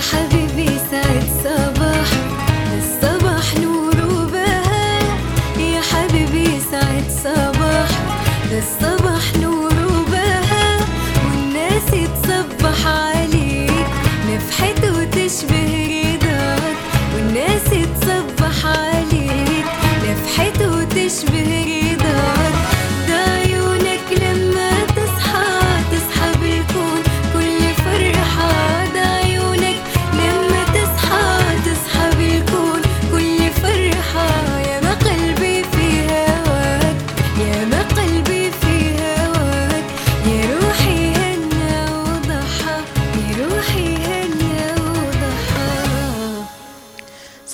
حبيبي.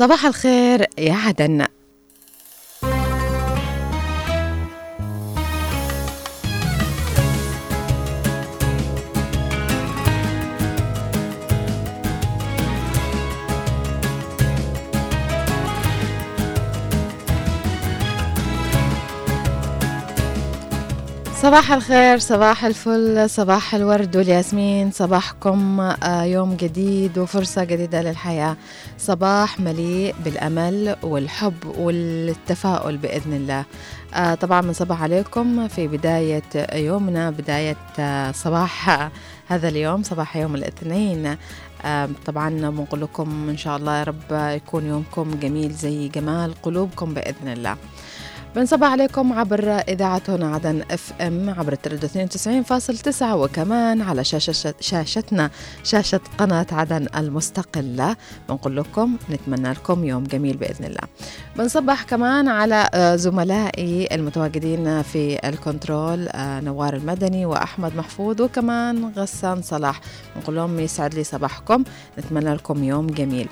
صباح الخير. يا عدن. صباح الخير صباح الفل صباح الورد والياسمين. صباحكم آه، يوم جديد وفرصة جديدة للحياة. صباح مليء بالأمل والحب والتفاؤل بإذن الله. آه، طبعا بنصبح عليكم في بداية يومنا بداية آه، صباح هذا اليوم صباح يوم الاثنين. طبعا بنقول لكم إن شاء الله يا رب يكون يومكم جميل زي جمال قلوبكم بإذن الله. بنصبح عليكم عبر إذاعة هنا عدن اف ام عبر التردد 92.9 وكمان على شاشة شاشتنا شاشة قناة عدن المستقلة. بنقول لكم نتمنى لكم يوم جميل بإذن الله. بنصبح كمان على آه، زملائي المتواجدين في الكنترول آه، نوار المدني وأحمد محفوظ وكمان غسان صلاح. بنقول لهم يسعد لي صباحكم. نتمنى لكم يوم جميل.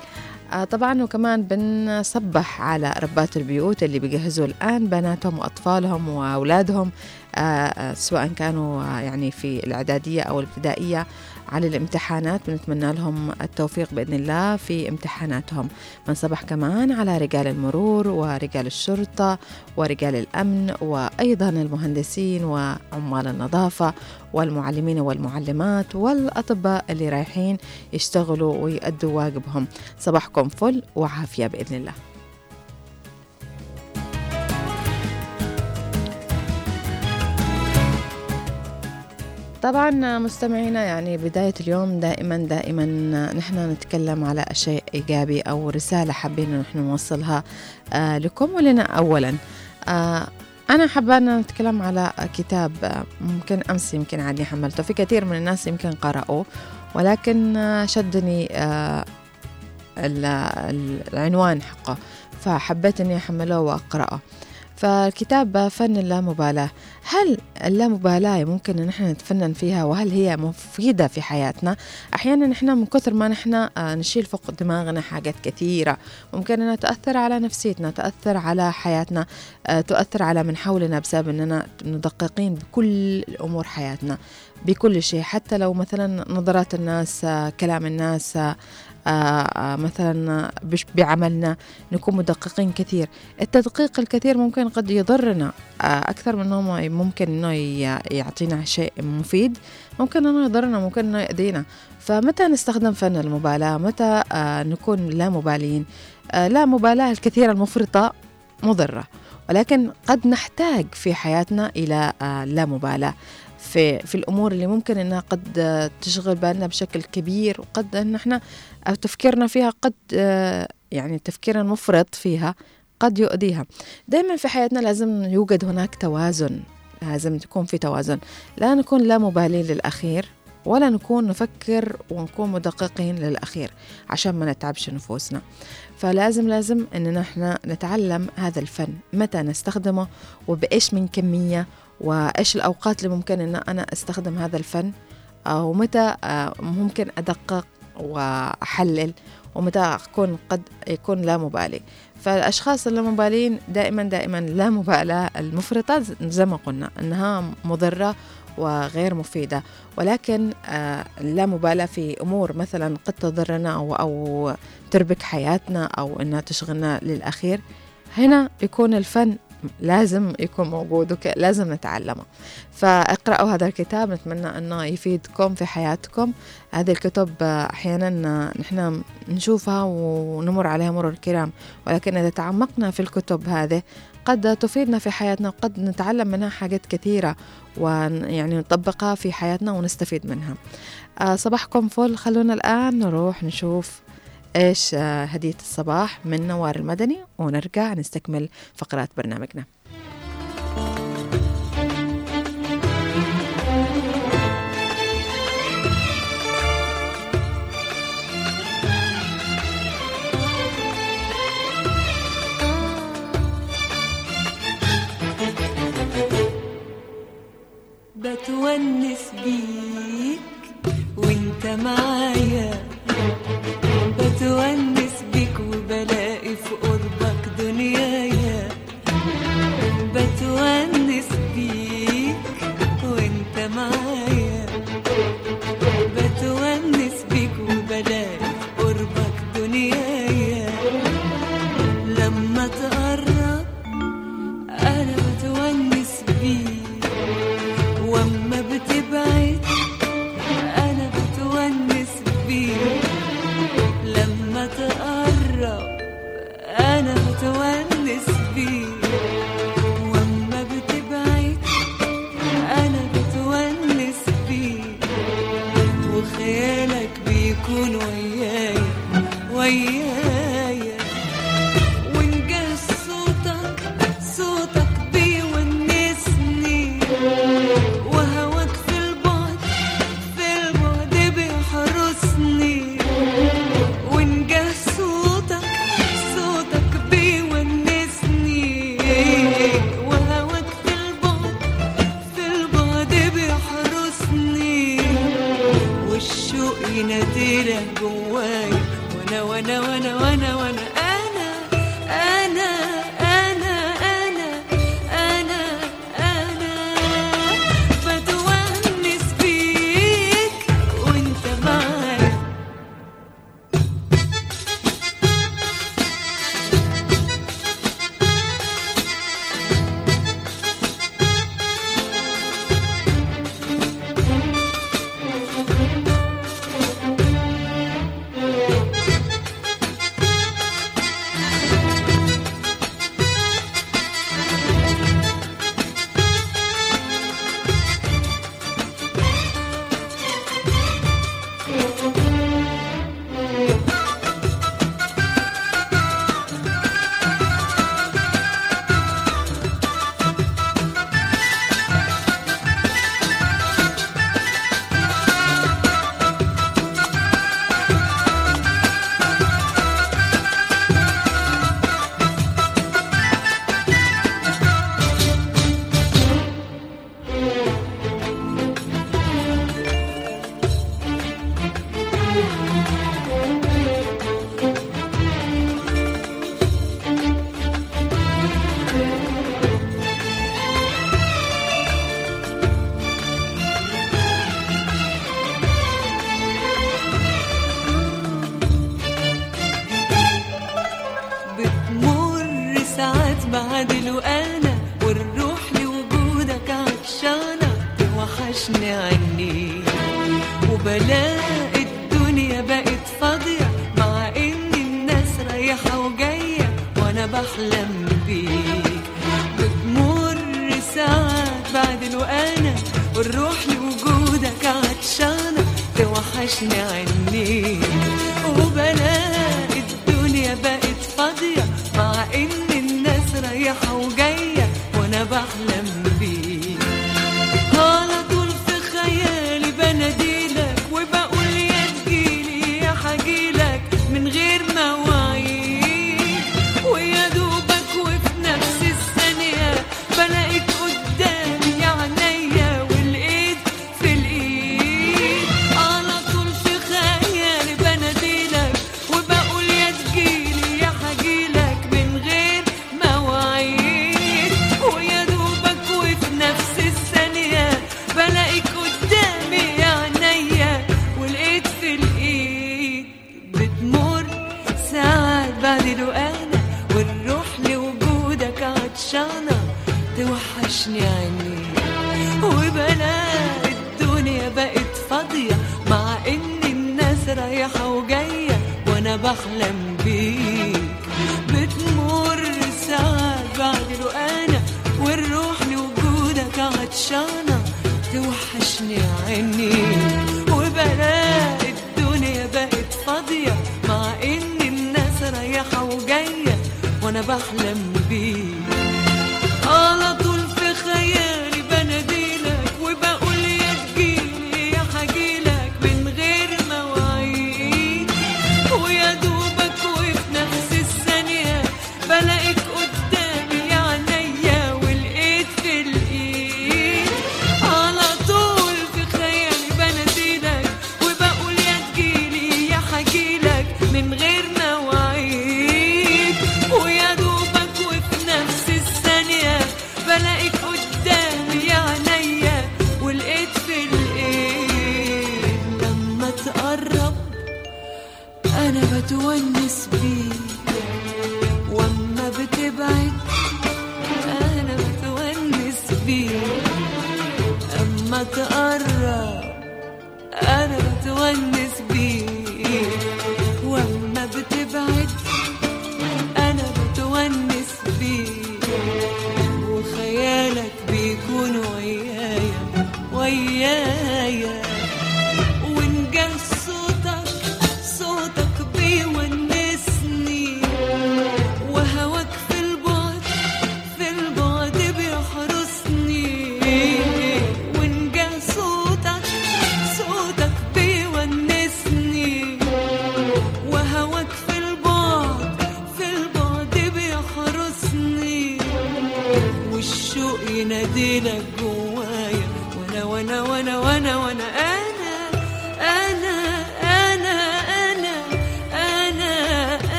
طبعا وكمان بنصبح على ربات البيوت اللي بيجهزوا الآن بناتهم وأطفالهم وأولادهم آه، آه، سواء كانوا آه، يعني في الإعدادية أو الابتدائية. على الامتحانات بنتمنى لهم التوفيق بإذن الله في امتحاناتهم. بنصبح كمان على رجال المرور ورجال الشرطة ورجال الأمن وأيضا المهندسين وعمال النظافة والمعلمين والمعلمات والأطباء اللي رايحين يشتغلوا ويأدوا واجبهم. صباحكم فل وعافية بإذن الله. طبعا مستمعينا يعني بداية اليوم دائما دائما نحن نتكلم على شيء إيجابي أو رسالة حابين نحن نوصلها آه لكم ولنا أولا. آه أنا حابة أن نتكلم على كتاب ممكن أمس يمكن عادي حملته. في كثير من الناس يمكن قرأوه ولكن شدني آه ال- ال- العنوان حقه فحبيت أني أحمله وأقرأه. فالكتاب فن اللامبالاة. هل اللامبالاة ممكن أن نحن نتفنن فيها؟ وهل هي مفيدة في حياتنا؟ أحيانا نحن من كثر ما نحن آه، نشيل فوق دماغنا حاجات كثيرة. ممكن أنها تؤثر على نفسيتنا تؤثر على حياتنا آه، تؤثر على من حولنا بسبب أننا مدققين بكل أمور حياتنا. بكل شيء حتى لو مثلا نظرات الناس كلام الناس آه، آه، مثلا بعملنا نكون مدققين كثير. التدقيق الكثير ممكن قد يضرنا آه، أكثر من أنه ممكن أنه يعطينا شيء مفيد ممكن أنه يضرنا ممكن أنه يأذينا فمتى نستخدم فن المبالاة؟ متى نكون لا مبالين لا مبالاة الكثيرة المفرطة مضرة ولكن قد نحتاج في حياتنا إلى لا مبالاة. في في الأمور اللي ممكن إنها قد آه، تشغل بالنا بشكل كبير وقد إن إحنا أو تفكيرنا فيها قد آه، يعني تفكيرنا المفرط فيها قد يؤذيها. دائما في حياتنا لازم يوجد هناك توازن لازم تكون في توازن. لا نكون لا مبالين للأخير ولا نكون نفكر ونكون مدققين للأخير عشان ما نتعبش نفوسنا. فلازم لازم أن نحن نتعلم هذا الفن متى نستخدمه وبإيش من كمية وإيش الأوقات اللي ممكن أن أنا أستخدم هذا الفن آه، ومتى آه، ممكن أدقق وأحلل ومتى أكون قد يكون لا مبالي. فالأشخاص اللامبالين دائما دائما لا مبالاة المفرطة زي ما قلنا أنها مضرة وغير مفيدة. ولكن آه، اللامبالاة في أمور مثلا قد تضرنا أو, أو تربك حياتنا أو أنها تشغلنا للأخير. هنا يكون الفن لازم يكون موجود لازم نتعلمه. فاقرأوا هذا الكتاب نتمنى أنه يفيدكم في حياتكم. هذه الكتب أحيانا نحن نشوفها ونمر عليها مرور الكرام ولكن إذا تعمقنا في الكتب هذه قد تفيدنا في حياتنا وقد نتعلم منها حاجات كثيرة ويعني نطبقها في حياتنا ونستفيد منها. آه، صباحكم فل. خلونا الآن نروح نشوف إيش آه، هدية الصباح من نوار المدني ونرجع نستكمل فقرات برنامجنا. بتونس بيك وانت معايا. belek I know, I know, I know, I know, I know.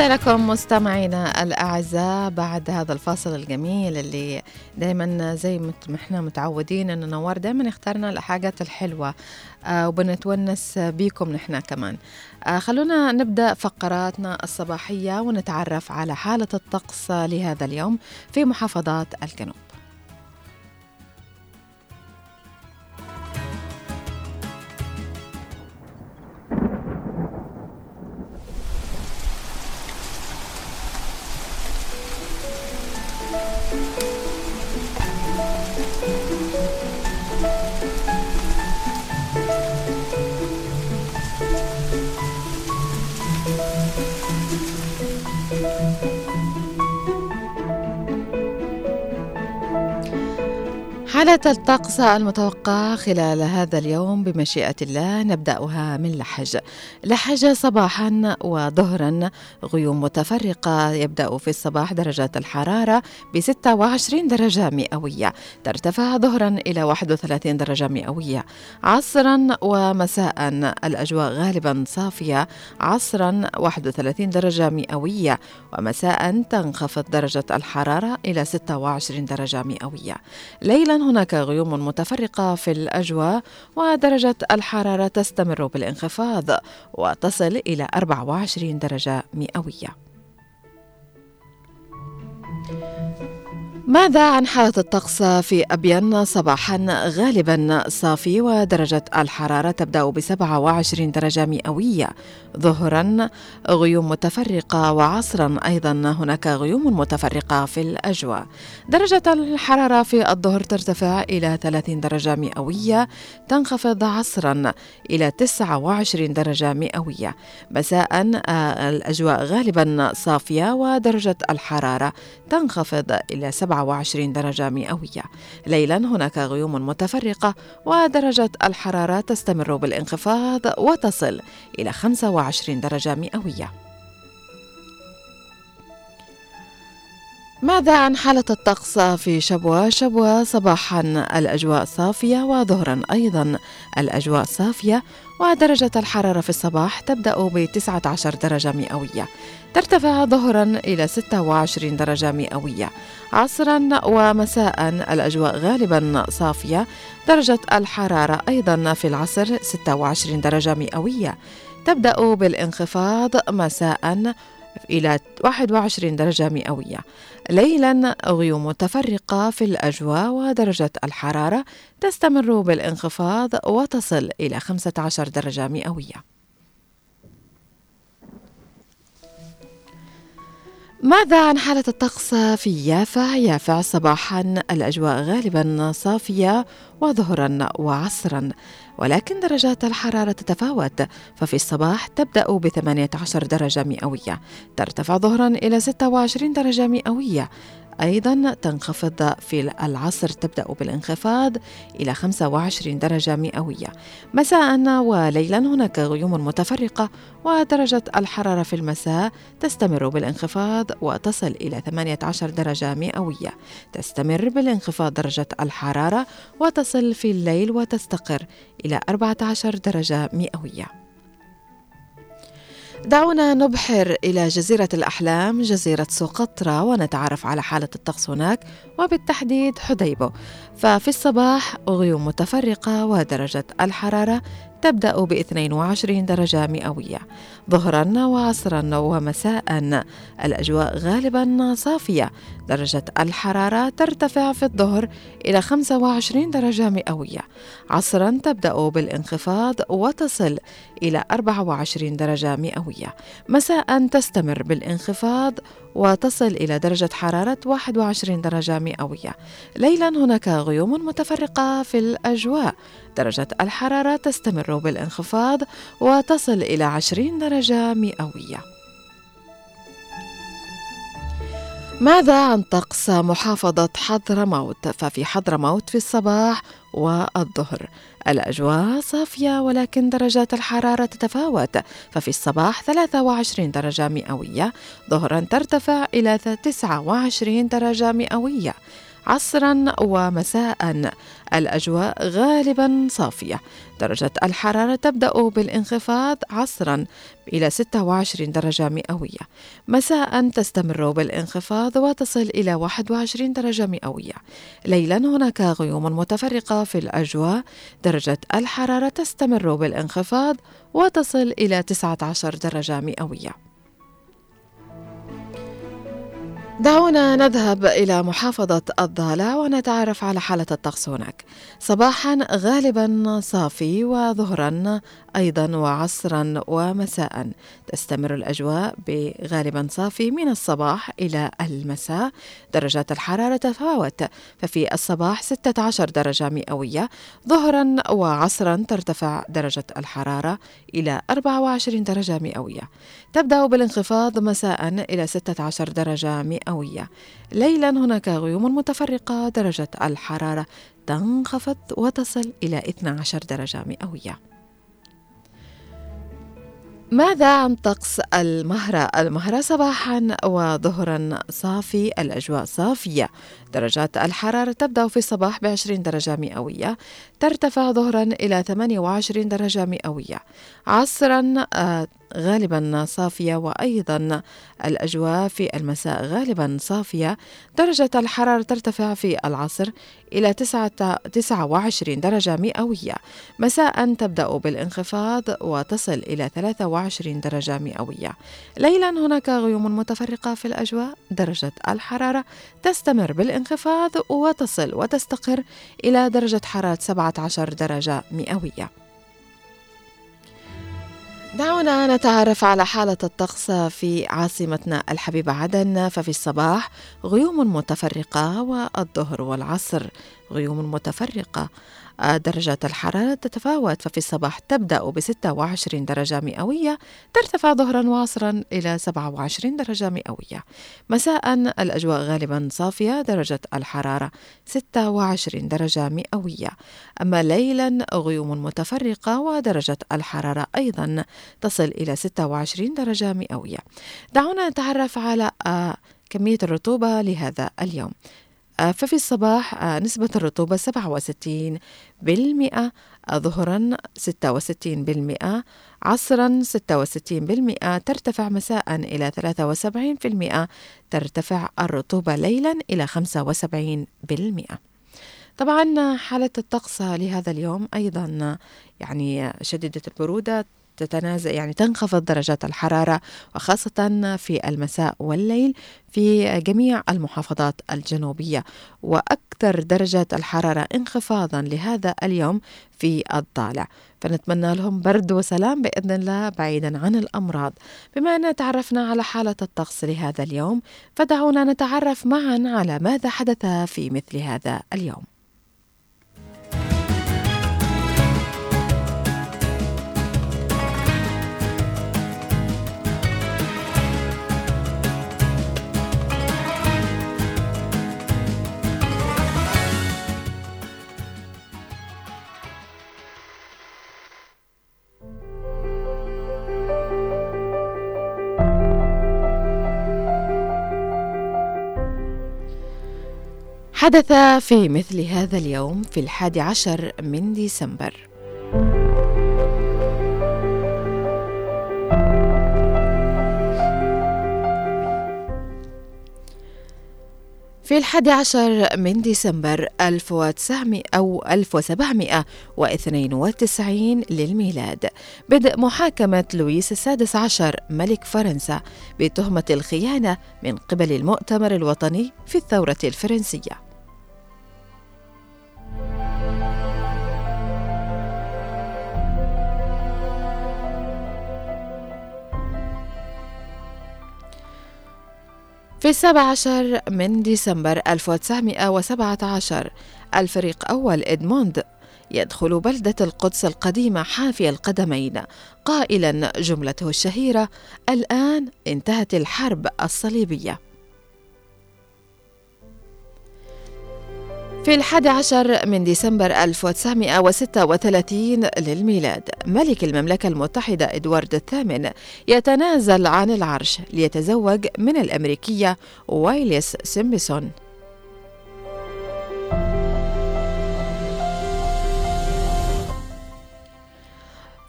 عاد لكم مستمعينا الأعزاء بعد هذا الفاصل الجميل اللي دائما زي ما إحنا متعودين ان نوار دائما اخترنا الحاجات الحلوة آه، وبنتونس بيكم نحن كمان. آه، خلونا نبدأ فقراتنا الصباحية ونتعرف على حالة الطقس لهذا اليوم في محافظات الجنوب. حالة الطقس المتوقع خلال هذا اليوم بمشيئة الله؟ نبدأها من لحج. لحج صباحا وظهرا. غيوم متفرقة يبدأ في الصباح درجات الحرارة ب 26 درجة مئوية. ترتفع ظهرا إلى 31 درجة مئوية. عصرا ومساء الأجواء غالبا صافية. عصرا 31 درجة مئوية. ومساء تنخفض درجة الحرارة إلى 26 درجة مئوية. ليلا هناك غيوم متفرقة في الأجواء ودرجة الحرارة تستمر بالانخفاض وتصل إلى 24 درجة مئوية. ماذا عن حالة الطقس في أبين؟ صباحا غالبا صافي ودرجة الحرارة تبدأ ب 27 درجة مئوية. ظهرا غيوم متفرقة وعصرا أيضا هناك غيوم متفرقة في الأجواء. درجة الحرارة في الظهر ترتفع إلى 30 درجة مئوية تنخفض عصرا إلى 29 درجة مئوية. مساء الأجواء غالبا صافية ودرجة الحرارة تنخفض إلى 27 درجة مئوية. ليلا هناك غيوم متفرقة ودرجة الحرارة تستمر بالانخفاض وتصل إلى 25 درجة مئوية. ماذا عن حالة الطقس في شبوة؟ شبوة صباحا الأجواء صافية وظهرا أيضا الأجواء صافية ودرجة الحرارة في الصباح تبدأ ب 19 درجة مئوية. ترتفع ظهرا إلى 26 درجة مئوية. عصرا ومساء الأجواء غالبا صافية. درجة الحرارة أيضا في العصر 26 درجة مئوية. تبدأ بالانخفاض مساء إلى 21 درجة مئوية. ليلا غيوم متفرقة في الأجواء ودرجة الحرارة تستمر بالانخفاض وتصل إلى 15 درجة مئوية ماذا عن حالة الطقس في يافع؟ يافع صباحا الأجواء غالبا صافية وظهرا وعصرا ولكن درجات الحرارة تتفاوت ففي الصباح تبدأ ب 18 درجة مئوية ترتفع ظهرا إلى 26 درجة مئوية. أيضا تنخفض في العصر تبدأ بالانخفاض إلى 25 درجة مئوية. مساء وليلا هناك غيوم متفرقة ودرجة الحرارة في المساء تستمر بالانخفاض وتصل إلى 18 درجة مئوية. تستمر بالانخفاض درجة الحرارة وتصل في الليل وتستقر إلى 14 درجة مئوية. دعونا نبحر إلى جزيرة الأحلام جزيرة سقطرى ونتعرف على حالة الطقس هناك وبالتحديد حديبو. ففي الصباح غيوم متفرقة ودرجة الحرارة تبدأ ب 22 درجة مئوية ظهرا وعصرا ومساء. الأجواء غالبا صافية درجة الحرارة ترتفع في الظهر إلى 25 درجة مئوية. عصرا تبدأ بالانخفاض وتصل إلى 24 درجة مئوية. مساء تستمر بالانخفاض وتصل إلى درجة حرارة 21 درجة مئوية. ليلا هناك غيوم متفرقة في الأجواء. درجة الحرارة تستمر بالانخفاض وتصل إلى 20 درجة مئوية. ماذا عن طقس محافظة حضرموت؟ ففي حضرموت في الصباح والظهر. الأجواء صافية ولكن درجات الحرارة تتفاوت. ففي الصباح 23 درجة مئوية ظهرا ترتفع إلى 29 درجة مئوية. عصرا ومساء. الأجواء غالبا صافية. درجة الحرارة تبدأ بالانخفاض عصرا إلى 26 درجة مئوية. مساء تستمر بالانخفاض وتصل إلى 21 درجة مئوية. ليلا هناك غيوم متفرقة في الأجواء. درجة الحرارة تستمر بالانخفاض وتصل إلى 19 درجة مئوية. دعونا نذهب إلى محافظة الضالع ونتعرف على حالة الطقس هناك. صباحا غالبا صافي وظهرا أيضا وعصرا ومساء. تستمر الأجواء بغالبا صافي من الصباح إلى المساء. درجات الحرارة تتفاوت ففي الصباح 16 درجة مئوية. ظهرا وعصرا ترتفع درجة الحرارة إلى 24 درجة مئوية. تبدأ بالانخفاض مساء إلى 16 درجة مئوية. ليلا هناك غيوم متفرقة. درجة الحرارة تنخفض وتصل إلى 12 درجة مئوية. ماذا عن طقس المهرة؟ المهرة صباحا وظهرا صافي الأجواء صافية درجات الحرارة تبدأ في الصباح ب 20 درجة مئوية ترتفع ظهرا إلى 28 درجة مئوية. عصرا آه، غالبا صافية وأيضا الأجواء في المساء غالبا صافية. درجة الحرارة ترتفع في العصر إلى 29 درجة مئوية. مساء تبدأ بالانخفاض وتصل إلى 23 درجة مئوية. ليلا هناك غيوم متفرقة في الأجواء. درجة الحرارة تستمر بالانخفاض. وتصل وتستقر إلى درجة حرارة 17 درجة مئوية. دعونا نتعرف على حالة الطقس في عاصمتنا الحبيبة عدن. ففي الصباح غيوم متفرقة والظهر والعصر غيوم متفرقة. درجة الحرارة تتفاوت ففي الصباح تبدأ ب 26 درجة مئوية ترتفع ظهرا وعصرا إلى 27 درجة مئوية. مساء الأجواء غالبا صافية درجة الحرارة 26 درجة مئوية. أما ليلا غيوم متفرقة ودرجة الحرارة أيضا تصل إلى 26 درجة مئوية. دعونا نتعرف على آه، كمية الرطوبة لهذا اليوم. آه، ففي الصباح آه، نسبة الرطوبة 67 بالمئة ظهرا 66 بالمئة عصرا 66 بالمئة ترتفع مساء إلى 73 بالمئة ترتفع الرطوبة ليلا إلى 75 بالمئة. طبعا حالة الطقس لهذا اليوم أيضا يعني شديدة البرودة تتنازل يعني تنخفض درجات الحرارة وخاصة في المساء والليل في جميع المحافظات الجنوبية. وأكثر درجات الحرارة انخفاضا لهذا اليوم في الضالع. فنتمنى لهم برد وسلام بإذن الله بعيدا عن الأمراض. بما أن تعرفنا على حالة الطقس لهذا اليوم فدعونا نتعرف معا على ماذا حدث في مثل هذا اليوم. حدث في مثل هذا اليوم في الحادي عشر من ديسمبر. في الحادي عشر من ديسمبر 1900 أو 1792 للميلاد بدء محاكمة لويس السادس عشر ملك فرنسا بتهمة الخيانة من قبل المؤتمر الوطني في الثورة الفرنسية. في السابع عشر من ديسمبر 1917 الفريق أول إدموند يدخل بلدة القدس القديمة حافي القدمين قائلا جملته الشهيرة الآن انتهت الحرب الصليبية. في الحادي عشر من ديسمبر 1936 للميلاد ملك المملكة المتحدة إدوارد الثامن يتنازل عن العرش ليتزوج من الأمريكية واليس سيمبسون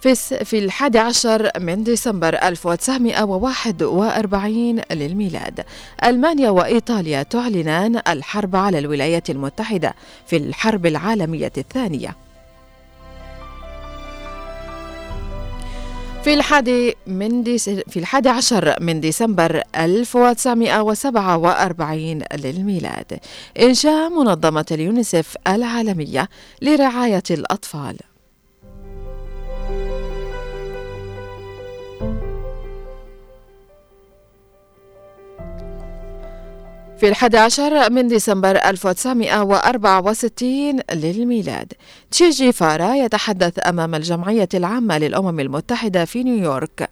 في في الحادي عشر من ديسمبر 1941 للميلاد. ألمانيا وإيطاليا تعلنان الحرب على الولايات المتحدة في الحرب العالمية الثانية. في الحادي من ديس في الحادي عشر من ديسمبر 1947 للميلاد. إنشاء منظمة اليونيسف العالمية لرعاية الأطفال. في الحادي عشر من ديسمبر 1964 للميلاد تشي جيفارا يتحدث أمام الجمعية العامة للأمم المتحدة في نيويورك.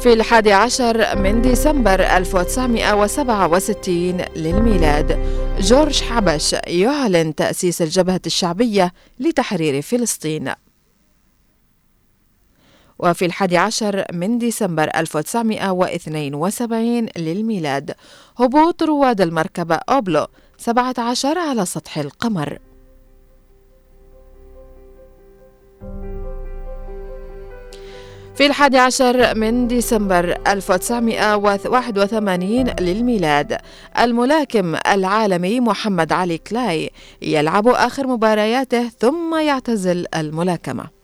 في الحادي عشر من ديسمبر 1967 للميلاد جورج حبش يعلن تأسيس الجبهة الشعبية لتحرير فلسطين. وفي الحادي عشر من ديسمبر 1972 للميلاد. هبوط رواد المركبة أوبلو 17 على سطح القمر. في الحادي عشر من ديسمبر 1981 للميلاد الملاكم العالمي محمد علي كلاي يلعب آخر مبارياته ثم يعتزل الملاكمة.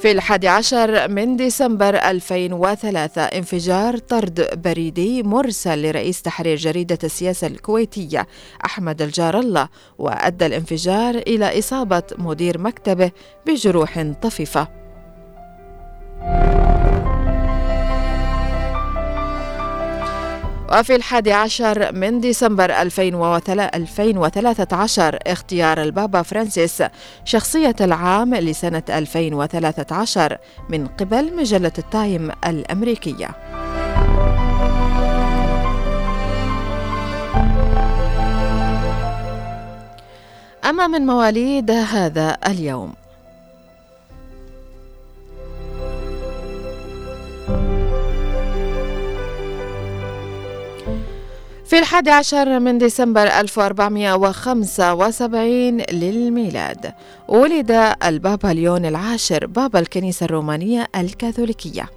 في الحادي عشر من ديسمبر 2003 انفجار طرد بريدي مرسل لرئيس تحرير جريدة السياسة الكويتية أحمد الجار الله وأدى الانفجار إلى إصابة مدير مكتبه بجروح طفيفة. وفي الحادي عشر من ديسمبر 2013 اختيار البابا فرانسيس شخصية العام لسنة 2013 من قبل مجلة التايم الأمريكية. أما من مواليد هذا اليوم في الحادي عشر من ديسمبر 1475 للميلاد ولد البابا ليون العاشر بابا الكنيسة الرومانية الكاثوليكية.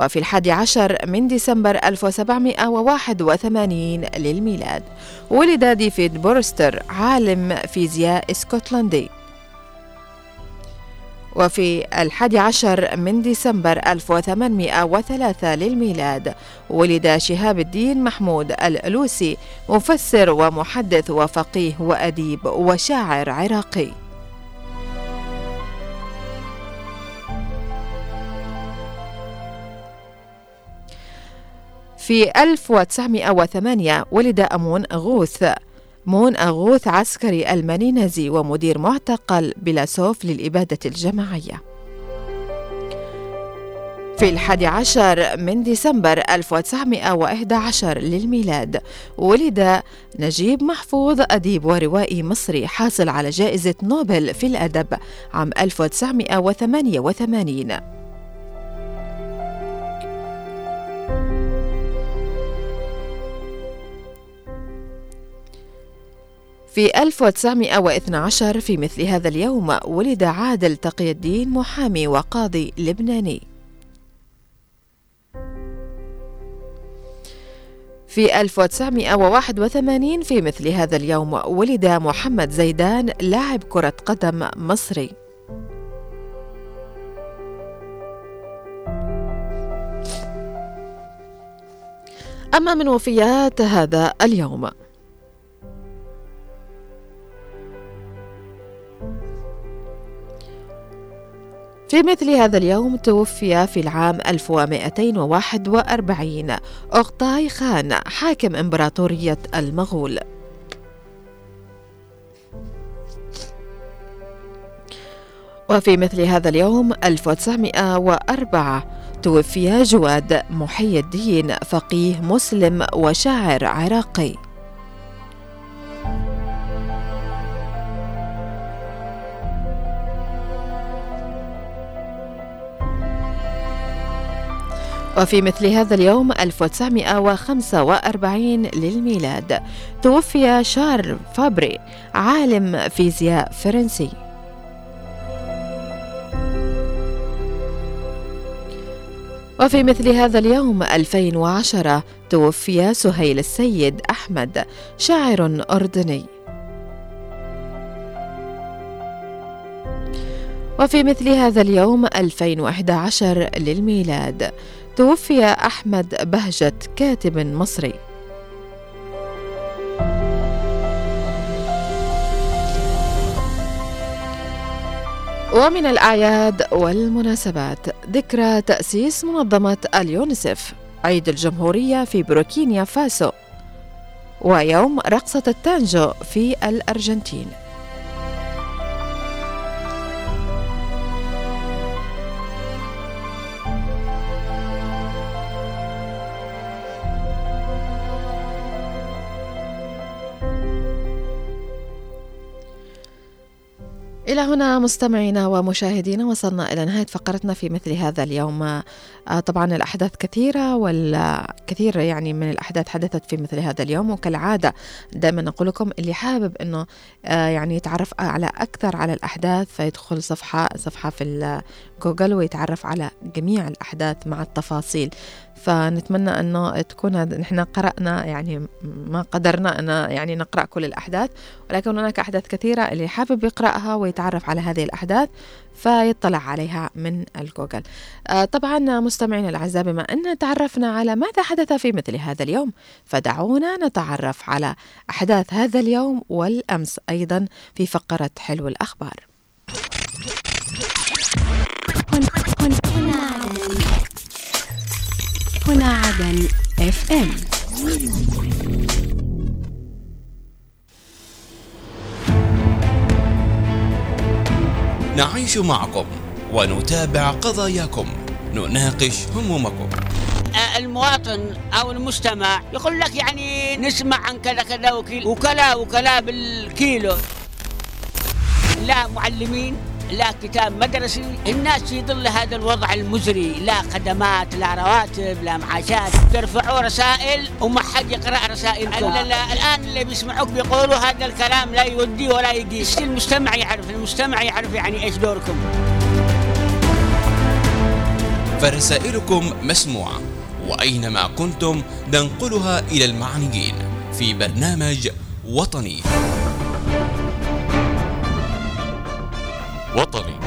وفي الحادي عشر من ديسمبر 1781 للميلاد ولد ديفيد بورستر عالم فيزياء اسكتلندي. وفي الحادي عشر من ديسمبر 1803 للميلاد ولد شهاب الدين محمود الألوسي مفسر ومحدث وفقيه وأديب وشاعر عراقي. في 1908 ولد أمون غوث مون أغوث عسكري ألماني نازي ومدير معتقل بلاسوف للإبادة الجماعية. في الحادي عشر من ديسمبر 1911 للميلاد ولد نجيب محفوظ أديب وروائي مصري حاصل على جائزة نوبل في الأدب عام 1988 في 1912 في مثل هذا اليوم ولد عادل تقي الدين محامي وقاضي لبناني. في 1981 في مثل هذا اليوم ولد محمد زيدان لاعب كرة قدم مصري. أما من وفيات هذا اليوم في مثل هذا اليوم توفي في العام 1241 أغطاي خان حاكم إمبراطورية المغول. وفي مثل هذا اليوم 1904 توفي جواد محي الدين فقيه مسلم وشاعر عراقي. وفي مثل هذا اليوم 1945 للميلاد. توفي شارل فابري عالم فيزياء فرنسي. وفي مثل هذا اليوم 2010 توفي سهيل السيد أحمد شاعر أردني. وفي مثل هذا اليوم 2011 للميلاد. توفي أحمد بهجت كاتب مصري. ومن الأعياد والمناسبات ذكرى تأسيس منظمة اليونسف عيد الجمهورية في بوركينيا فاسو ويوم رقصة التانجو في الأرجنتين. إلى هنا مستمعينا ومشاهدينا وصلنا إلى نهاية فقرتنا في مثل هذا اليوم. آه، طبعا الأحداث كثيرة والكثير يعني من الأحداث حدثت في مثل هذا اليوم. وكالعادة دائما نقول لكم اللي حابب أنه آه، يعني يتعرف على أكثر على الأحداث فيدخل صفحة صفحة في جوجل ويتعرف على جميع الأحداث مع التفاصيل. فنتمنى انه تكون نحن قرأنا يعني ما قدرنا أن يعني نقرأ كل الأحداث ولكن هناك أحداث كثيرة اللي حابب يقرأها ويتعرف على هذه الأحداث فيطلع عليها من الجوجل. آه طبعا مستمعينا الأعزاء بما أن تعرفنا على ماذا حدث في مثل هذا اليوم فدعونا نتعرف على أحداث هذا اليوم والأمس أيضا في فقرة حلو الأخبار. هنا عدن اف ام نعيش معكم ونتابع قضاياكم نناقش همومكم المواطن أو المستمع يقول لك يعني نسمع عن كذا كذا وكلا وكلا بالكيلو لا معلمين لا كتاب مدرسي الناس في ظل هذا الوضع المزري. لا خدمات لا رواتب لا معاشات. ترفعوا رسائل وما حد يقرأ رسائلكم الآن اللي بيسمعوك بيقولوا هذا الكلام لا يودي ولا يقيس المجتمع يعرف المجتمع يعرف يعني إيش دوركم. فرسائلكم مسموعة وأينما كنتم ننقلها إلى المعنيين في برنامج وطني. وطني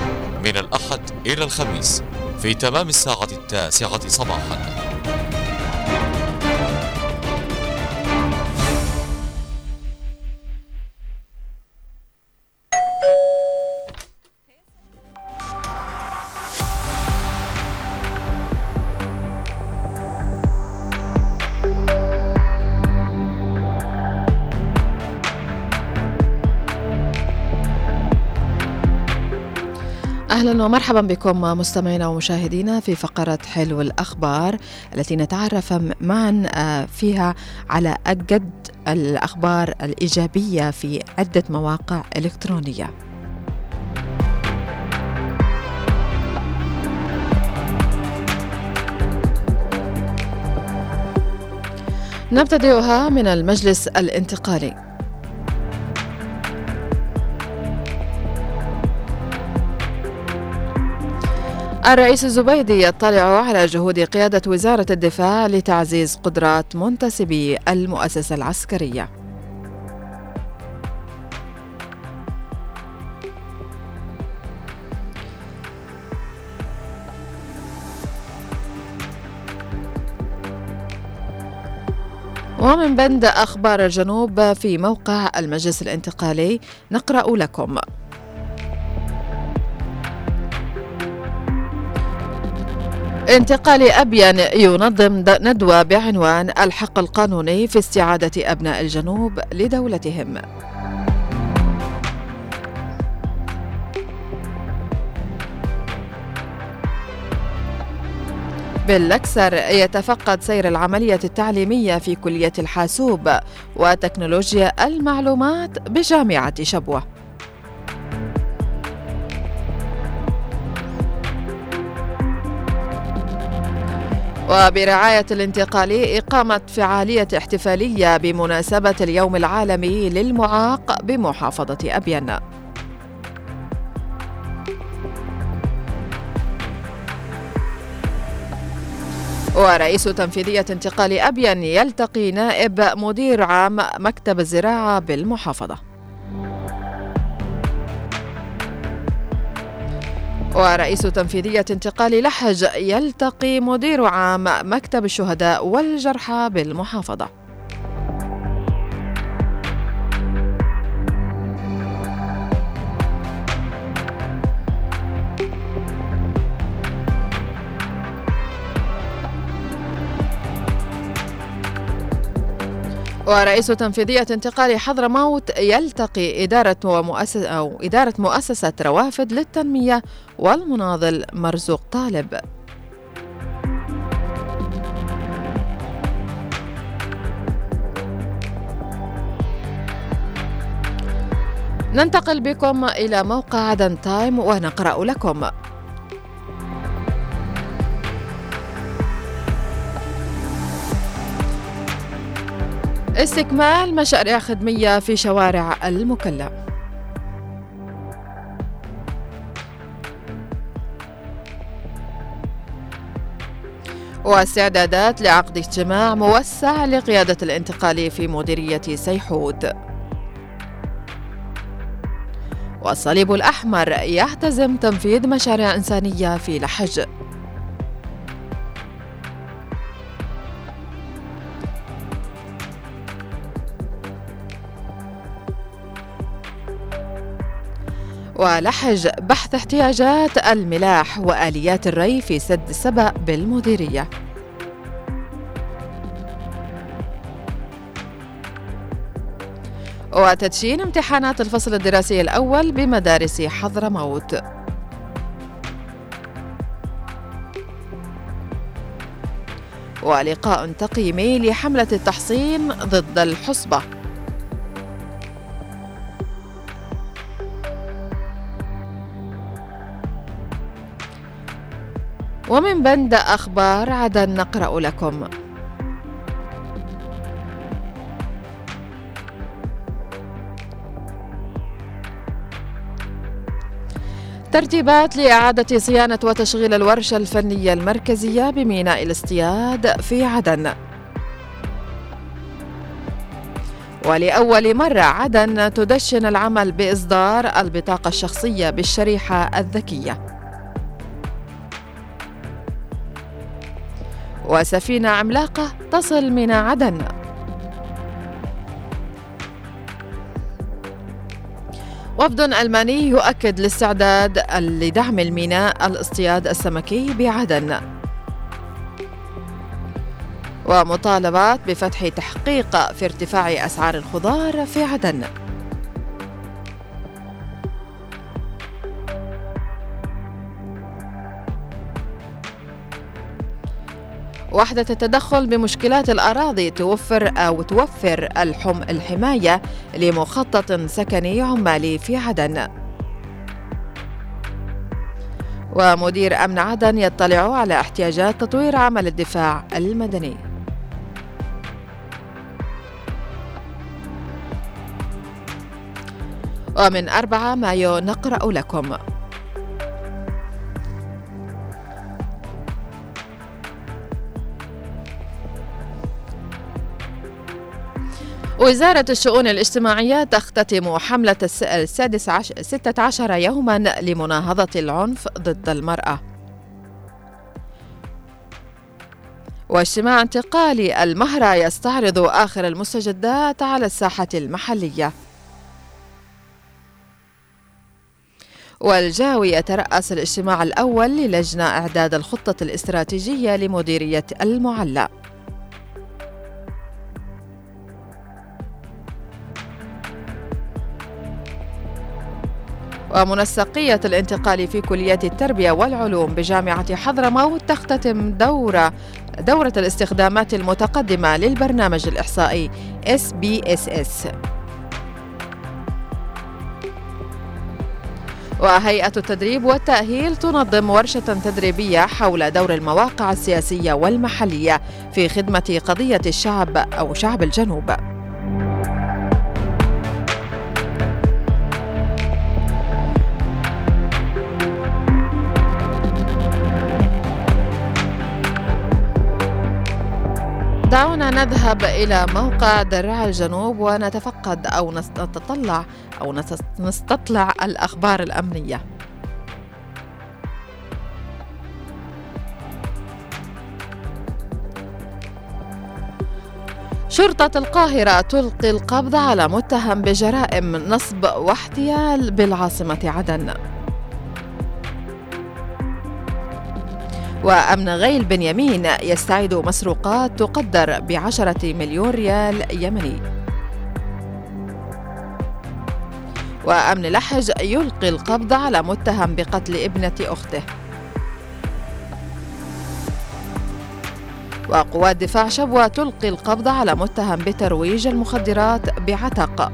من الأحد إلى الخميس في تمام الساعة التاسعة صباحا. أهلا ومرحبا بكم مستمعينا ومشاهدينا في فقرة حلو الأخبار التي نتعرف معا آه، فيها على أجد الأخبار الإيجابية في عدة مواقع إلكترونية. نبتدئها من المجلس الانتقالي الرئيس الزبيدي يطلع على جهود قيادة وزارة الدفاع لتعزيز قدرات منتسبي المؤسسة العسكرية. ومن بند أخبار الجنوب في موقع المجلس الانتقالي نقرأ لكم انتقال أبين ينظم ندوة بعنوان الحق القانوني في استعادة أبناء الجنوب لدولتهم. بالأكثر يتفقد سير العملية التعليمية في كلية الحاسوب وتكنولوجيا المعلومات بجامعة شبوة. وبرعاية الانتقالي إقامة فعالية احتفالية بمناسبة اليوم العالمي للمعاق بمحافظة أبين. ورئيس تنفيذية انتقال أبين يلتقي نائب مدير عام مكتب الزراعة بالمحافظة. ورئيس تنفيذية انتقال لحج يلتقي مدير عام مكتب الشهداء والجرحى بالمحافظة. ورئيس تنفيذية انتقال حضرموت يلتقي إدارة ومؤسسة أو إدارة مؤسسة روافد للتنمية والمناضل مرزوق طالب. ننتقل بكم إلى موقع عدن تايم ونقرأ لكم. استكمال مشاريع خدمية في شوارع المكلا. واستعدادات لعقد اجتماع موسع لقيادة الانتقال في مديرية سيحود. والصليب الأحمر يحتزم تنفيذ مشاريع إنسانية في لحج. ولحج بحث احتياجات الملاح وآليات الري في سد سبأ بالمديرية. وتدشين امتحانات الفصل الدراسي الأول بمدارس حضرموت. ولقاء تقييمي لحملة التحصين ضد الحصبة. ومن بند أخبار عدن نقرأ لكم. ترتيبات لإعادة صيانة وتشغيل الورشة الفنية المركزية بميناء الاصطياد في عدن. ولأول مرة عدن تدشن العمل بإصدار البطاقة الشخصية بالشريحة الذكية. وسفينة عملاقة تصل من عدن. وفد ألماني يؤكد الاستعداد لدعم الميناء الاصطياد السمكي بعدن. ومطالبات بفتح تحقيق في ارتفاع أسعار الخضار في عدن. وحدة التدخل بمشكلات الأراضي توفر أو توفر الحم الحماية لمخطط سكني عمالي في عدن. ومدير أمن عدن يطلع على احتياجات تطوير عمل الدفاع المدني. ومن 4 مايو نقرأ لكم. وزارة الشؤون الاجتماعية تختتم حملة السادس عشر 16 يوما لمناهضة العنف ضد المرأة. واجتماع انتقالي المهرة يستعرض آخر المستجدات على الساحة المحلية. والجاوي يترأس الاجتماع الأول للجنة إعداد الخطة الاستراتيجية لمديرية المعلّى ومنسقية الانتقال في كلية التربية والعلوم بجامعة حضرموت تختتم دورة دورة الاستخدامات المتقدمة للبرنامج الإحصائي SBSS وهيئة التدريب والتأهيل تنظم ورشة تدريبية حول دور المواقع السياسية والمحلية في خدمة قضية الشعب أو شعب الجنوب. دعونا نذهب إلى موقع درع الجنوب ونتفقد أو نتطلع أو نستطلع الأخبار الأمنية. شرطة القاهرة تلقي القبض على متهم بجرائم نصب واحتيال بالعاصمة عدن. وأمن غيل بنيامين يستعيد مسروقات تقدر بعشرة مليون ريال يمني. وأمن لحج يلقي القبض على متهم بقتل ابنة أخته. وقوات دفاع شبوة تلقي القبض على متهم بترويج المخدرات بعتق.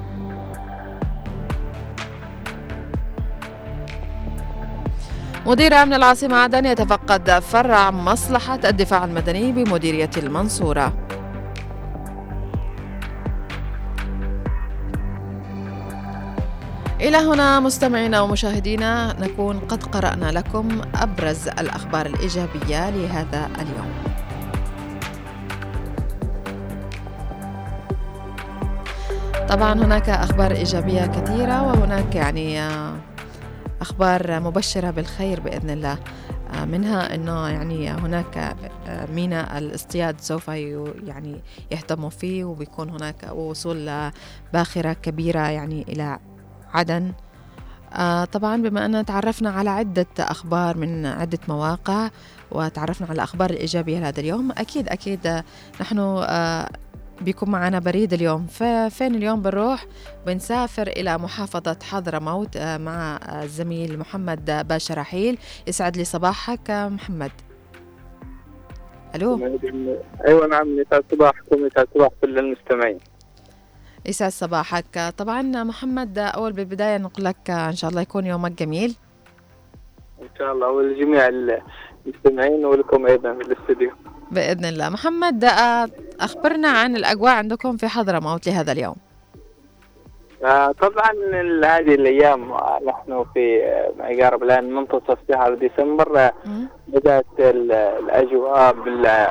مدير أمن العاصمة عدن يتفقد فرع مصلحة الدفاع المدني بمديرية المنصورة. إلى هنا مستمعينا ومشاهدينا نكون قد قرأنا لكم أبرز الأخبار الإيجابية لهذا اليوم. طبعا هناك أخبار إيجابية كثيرة وهناك يعني أخبار مبشرة بالخير بإذن الله. آه، منها أنه يعني هناك آه، ميناء الاصطياد سوف يعني يهتموا فيه وبيكون هناك وصول باخرة كبيرة يعني إلى عدن. آه، طبعا بما أننا تعرفنا على عدة أخبار من عدة مواقع وتعرفنا على الأخبار الإيجابية لهذا اليوم أكيد أكيد نحن بيكون معنا بريد اليوم. ففين اليوم بنروح؟ بنسافر إلى محافظة حضرموت آه، مع الزميل محمد باشا رحيل. يسعد لي صباحك آه، محمد. ألو؟ أيوه نعم يسعد صباحكم يسعد صباح كل المستمعين. يسعد صباحك. طبعا محمد آه، أول بالبداية نقول لك إن شاء الله يكون يومك جميل. إن شاء الله ولجميع المستمعين ولكم أيضا في الاستوديو. بإذن الله. محمد أخبرنا عن الأجواء عندكم في حضرموت لهذا اليوم. آه، طبعا هذه الأيام آه، نحن في آه، ما يقارب الآن منتصف شهر ديسمبر. بدأت ال- الأجواء بال-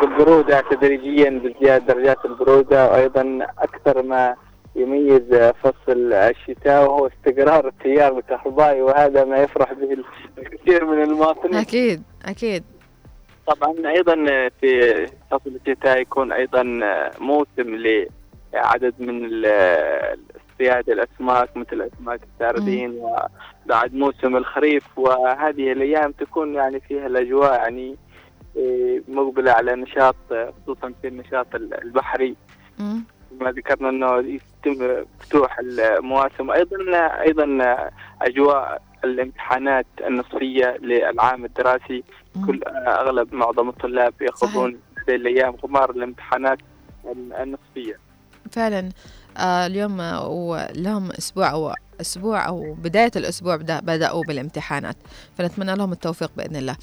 بالبرودة تدريجيا بازدياد درجات البرودة وأيضا أكثر ما يميز فصل الشتاء وهو استقرار التيار الكهربائي وهذا ما يفرح به الكثير من المواطنين. أكيد أكيد. طبعا أيضا في فصل الشتاء يكون أيضا موسم لعدد من اصطياد الأسماك مثل أسماك السردين وبعد موسم الخريف وهذه الأيام تكون يعني فيها الأجواء يعني إيه، مقبلة على نشاط خصوصا في النشاط البحري. ما ذكرنا إنه يتم فتوح المواسم. أيضا أيضا أجواء الامتحانات النصفية للعام الدراسي. كل أغلب معظم الطلاب ياخذون هذه الأيام غمار الامتحانات النصفية. فعلا. آه اليوم ولهم أسبوع أو أسبوع أو بداية الأسبوع بدا بدأوا بالامتحانات. فنتمنى لهم التوفيق بإذن الله.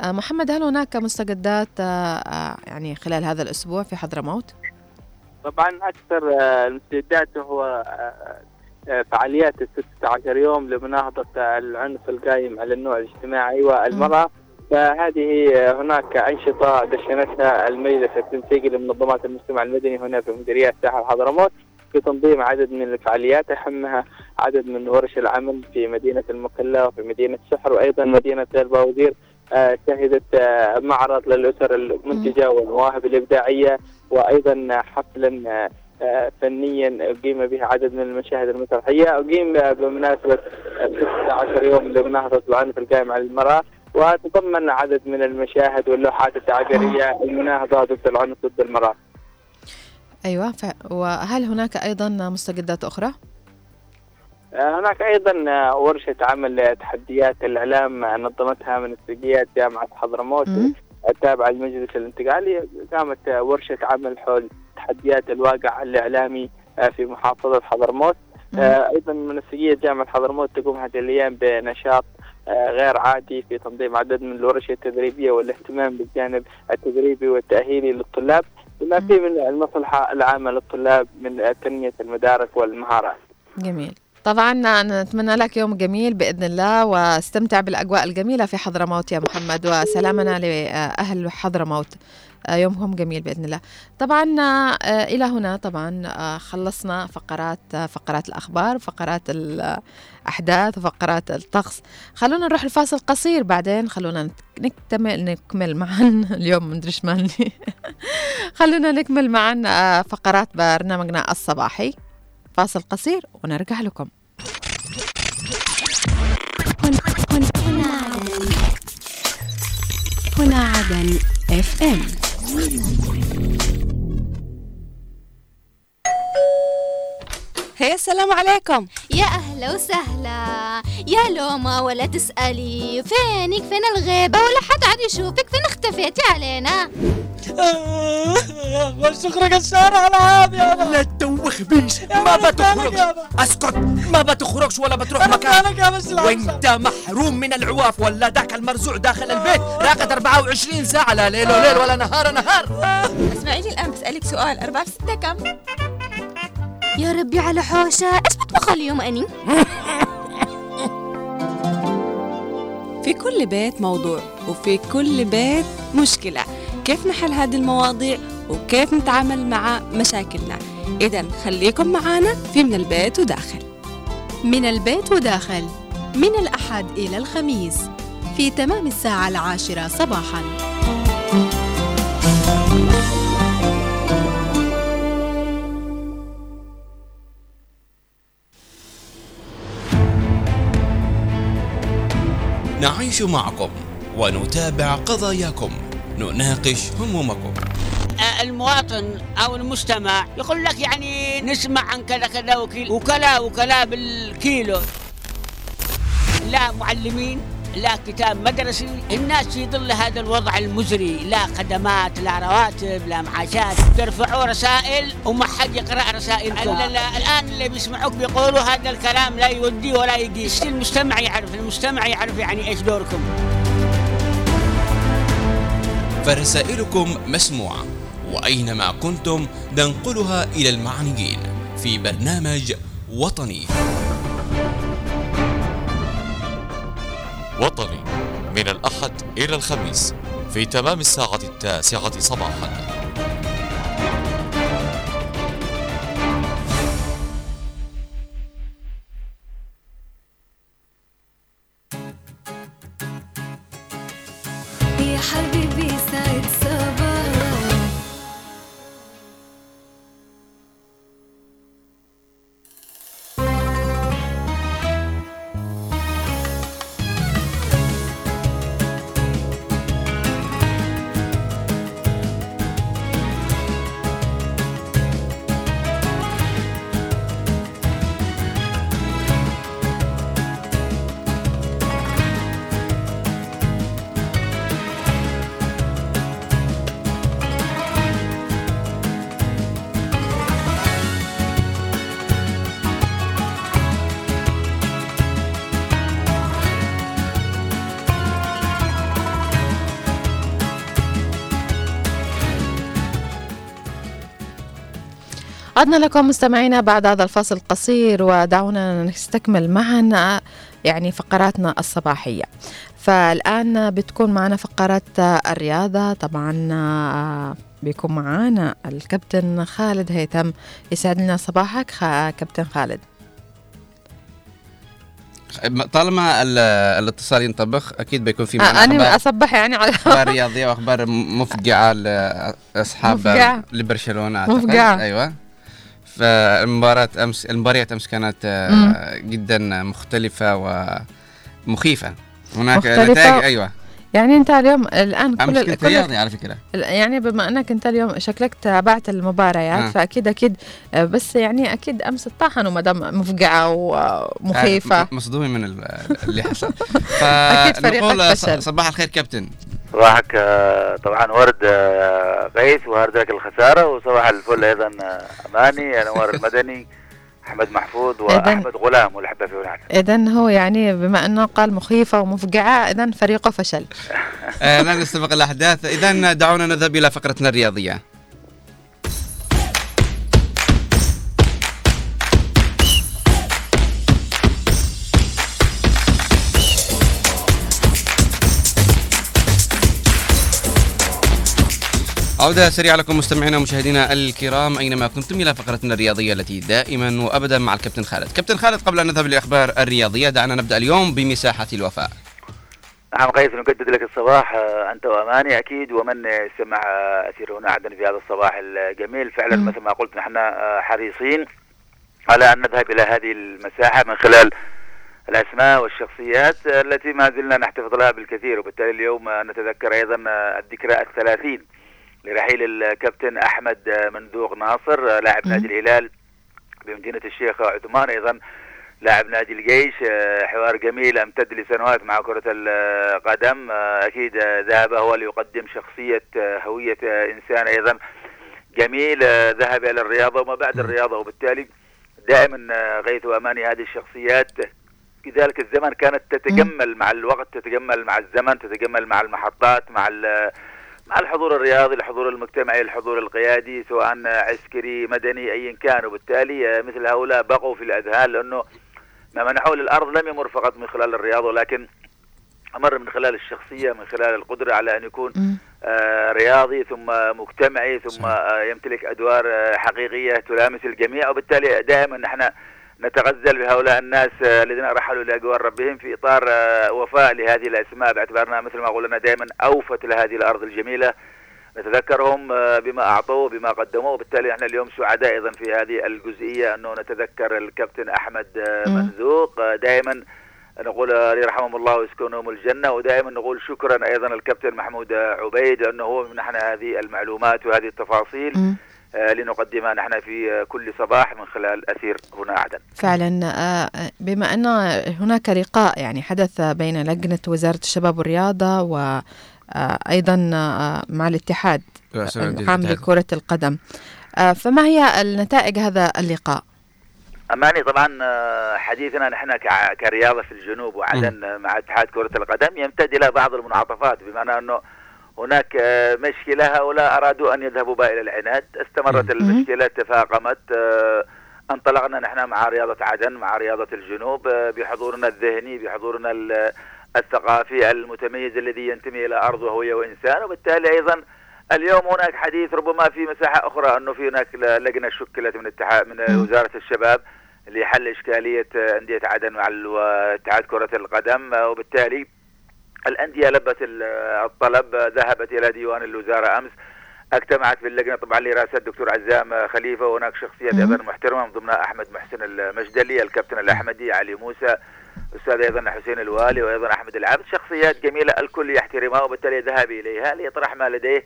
آه محمد هل هناك مستجدات آه يعني خلال هذا الأسبوع في حضرموت؟ طبعا أكثر آه، المستجدات هو آه، آه، فعاليات ال 16 يوم لمناهضة العنف القايم على النوع الاجتماعي والمرأة. فهذه هناك أنشطة دشنتها المجلس التنسيقي لمنظمات المجتمع المدني هنا في مديرية ساحل حضرموت في تنظيم عدد من الفعاليات أهمها عدد من ورش العمل في مدينة المكلا وفي مدينة سحر وأيضا مدينة الباودير آه، شهدت آه، معرض للأسر المنتجة والمواهب الإبداعية وأيضا حفلا آه، آه، فنيا أقيم به عدد من المشاهد المسرحية أقيم آه، بمناسبة آه، 16 يوم لمناهضة العنف القائم على المرأة وتضمن عدد من المشاهد واللوحات التعبيرية المناهضه ضد العنف ضد المرأة. أيوه ف... وهل هناك أيضا مستجدات أخرى؟ هناك أيضا ورشة عمل تحديات الإعلام نظمتها منسقيات جامعة حضرموت. التابعه للمجلس الانتقالي قامت ورشة عمل حول تحديات الواقع الإعلامي في محافظة حضرموت. أيضا منسقيه جامعة حضرموت تقوم هذه الأيام بنشاط غير عادي في تنظيم عدد من الورش التدريبية والاهتمام بالجانب التدريبي والتأهيلي للطلاب بما فيه من المصلحة العامة للطلاب من تنمية المدارك والمهارات. جميل. طبعا نتمنى لك يوم جميل بإذن الله واستمتع بالأجواء الجميلة في حضرموت يا محمد وسلامنا لأهل حضرموت آه، يومهم جميل بإذن الله. طبعا آه، إلى هنا طبعا آه، خلصنا فقرات فقرات الأخبار، فقرات الأحداث وفقرات الطقس. خلونا نروح لفاصل قصير بعدين خلونا نكتمل نكمل معا اليوم مدري إيش مالي. خلونا نكمل معا فقرات برنامجنا الصباحي. فاصل قصير ونرجع لكم. هنا هنا عدن هنا عدن اف ام هي السلام عليكم. يا أهلا وسهلا. يا لوما ولا تسألي. فينك؟ فين الغيبة؟ ولا حد عاد يشوفك. فين اختفيتي علينا؟ والشكر قشار على عام يا لا تدوخ خبيث ما بتخرج اسكت. ما بتخرجش ولا بتروح مكان. وانت محروم من العواف. ولا ذاك المرزوع داخل البيت. راقد 24 ساعة. لا ليل وليل ولا نهار نهار. اسمعيني الآن بسألك سؤال. أربعة في ستة كم؟ يا ربي على حوشة. إيش بطبخ اليوم أني؟ في كل بيت موضوع وفي كل بيت مشكلة. كيف نحل هذه المواضيع؟ وكيف نتعامل مع مشاكلنا؟ إذا خليكم معنا في من البيت وداخل. من البيت وداخل. من الأحد إلى الخميس. في تمام الساعة العاشرة صباحاً. نعيش معكم ونتابع قضاياكم. نناقش همومكم. آه، المواطن أو المستمع يقول لك يعني نسمع عن كذا كذا وكلا وكلا بالكيلو. لا معلمين لا كتاب مدرسي الناس في ظل هذا الوضع المزري. لا خدمات لا رواتب لا معاشات. ترفعوا رسائل وما حد يقرأ رسائلكم. ال- ال- الآن اللي بيسمعوك بيقولوا هذا الكلام لا يودي ولا يقيس المجتمع يعرف المجتمع يعرف يعني إيش دوركم. فرسائلكم مسموعة وأينما كنتم ننقلها إلى المعنيين في برنامج وطني. وطني من الأحد إلى الخميس في تمام الساعة التاسعة صباحا. عدنا لكم مستمعينا بعد هذا الفاصل القصير ودعونا نستكمل معنا يعني فقراتنا الصباحية فالآن بتكون معنا فقرات الرياضة طبعا بيكون معنا الكابتن خالد هيثم يسعد لنا صباحك كابتن خالد طالما ال- الاتصال ينطبخ أكيد بيكون في آه، معنا أنا أخبار- أصبح يعني على أخبار رياضية وأخبار م- مفقعه لاصحاب. لبرشلونة. مفقعة. أيوه فالمباراة امس المباريات أمس كانت آه، جدا مختلفة ومخيفة. هناك مختلفة. نتائج؟ أيوه. يعني أنت اليوم الآن امس كل كنت كل رياضي على فكرة. يعني بما أنك أنت اليوم شكلك تابعت المباريات آه. فاكيد أكيد آه، بس يعني أكيد أمس طاحنوا دام مفقعه ومخيفة. آه، م- مصدومين من ال- اللي حصل. أكيد فريقك فشل. صباح الخير كابتن. صباحك آه، طبعا ورد آه، غيث وهارد لك الخسارة وصباح الفل أيضا آه، أماني أنوار المدني أحمد محفوظ وأحمد غلام والأحبة في هناك اذا هو يعني بما أنه قال مخيفة ومفقعة اذا فريقه فشل. آه، لا نستبق الأحداث؟ اذا دعونا نذهب إلى فقرتنا الرياضية. عودة سريعة لكم مستمعينا ومشاهدينا الكرام. أينما كنتم إلى فقرتنا الرياضية التي دائما وأبدا مع الكابتن خالد. كابتن خالد قبل أن نذهب للأخبار الرياضية دعنا نبدأ اليوم بمساحة الوفاء. نعم غيث نجدد لك الصباح آه، أنت وأماني. أكيد ومن يستمع آه، أسير هنا عدن في هذا الصباح الجميل. فعلا مثل ما قلت نحن آه، حريصين على أن نذهب إلى هذه المساحة من خلال الأسماء والشخصيات آه، التي ما زلنا نحتفظ لها بالكثير. وبالتالي اليوم آه، نتذكر أيضا آه، الذكرى الثلاثين. لرحيل الكابتن أحمد مندوق ناصر لاعب نادي الهلال بمدينة الشيخ عثمان أيضا لاعب نادي الجيش. حوار جميل أمتد لسنوات مع كرة القدم. أكيد ذهب هو ليقدم شخصية هوية إنسان أيضا جميل. ذهب إلى الرياضة وما بعد الرياضة وبالتالي دائما غيث واماني هذه الشخصيات. في ذلك الزمن كانت تتجمل مع الوقت تتجمل مع الزمن تتجمل مع المحطات مع مع الحضور الرياضي الحضور المجتمعي الحضور القيادي سواء عسكري مدني ايا كان. وبالتالي آه، مثل هؤلاء بقوا في الأذهان لأنه ما منحوه للأرض لم يمر فقط من خلال الرياضة ولكن أمر من خلال الشخصية من خلال القدرة على أن يكون آه، رياضي ثم مجتمعي ثم آه، يمتلك أدوار آه، حقيقية تلامس الجميع. وبالتالي دائما نحن نتغزل بهؤلاء الناس آه، الذين رحلوا لاجوار ربهم في إطار آه، وفاء لهذه الأسماء. باعتبارنا مثل ما قلنا دائما أوفت لهذه الأرض الجميلة. نتذكرهم آه، بما اعطوا بما قدموا وبالتالي إحنا اليوم سعداء أيضا في هذه الجزئية أنه نتذكر الكابتن. منذوق آه، دائما نقول يرحمهم الله ويسكنهم الجنة. ودائما نقول شكرا أيضا الكابتن محمود عبيد لأنه هو منحنا هذه المعلومات وهذه التفاصيل. لنقدمها نحن في آه، كل صباح من خلال أثير هنا عدن فعلا آه، بما أن هناك لقاء يعني حدث بين لجنة وزارة الشباب والرياضة وأيضا مع الاتحاد العام. لكرة القدم آه، فما هي النتائج هذا اللقاء؟ أماني طبعا آه، حديثنا نحن كرياضة في الجنوب وعدن آه، مع اتحاد كرة القدم يمتد إلى بعض المنعطفات بمعنى أنه هناك آه، مشكلة هؤلاء أرادوا أن يذهبوا بها إلى العناد. استمرت المشكلة تفاقمت آه، انطلقنا نحن مع رياضة عدن مع رياضة الجنوب آه، بحضورنا الذهني بحضورنا ال- الثقافي المتميز الذي ينتمي إلى أرض وهوية وإنسان وبالتالي أيضا اليوم هناك حديث ربما في مساحة أخرى أنه في هناك لجنة شكلت من اتحاد من وزارة الشباب لحل إشكالية أندية عدن مع واتحاد كرة القدم. وبالتالي الأندية لبت ال- الطلب ذهبت إلى ديوان الوزارة أمس. اجتمعت في اللجنة طبعا لرئاسة الدكتور عزام خليفة. وهناك شخصيات أيضا محترمة من ضمنها أحمد محسن المجدلي الكابتن الأحمدي علي موسى أستاذ أيضا حسين الوالي وأيضا أحمد العبد. شخصيات جميلة الكل يحترمها وبالتالي ذهب إليها ليطرح ما لديه.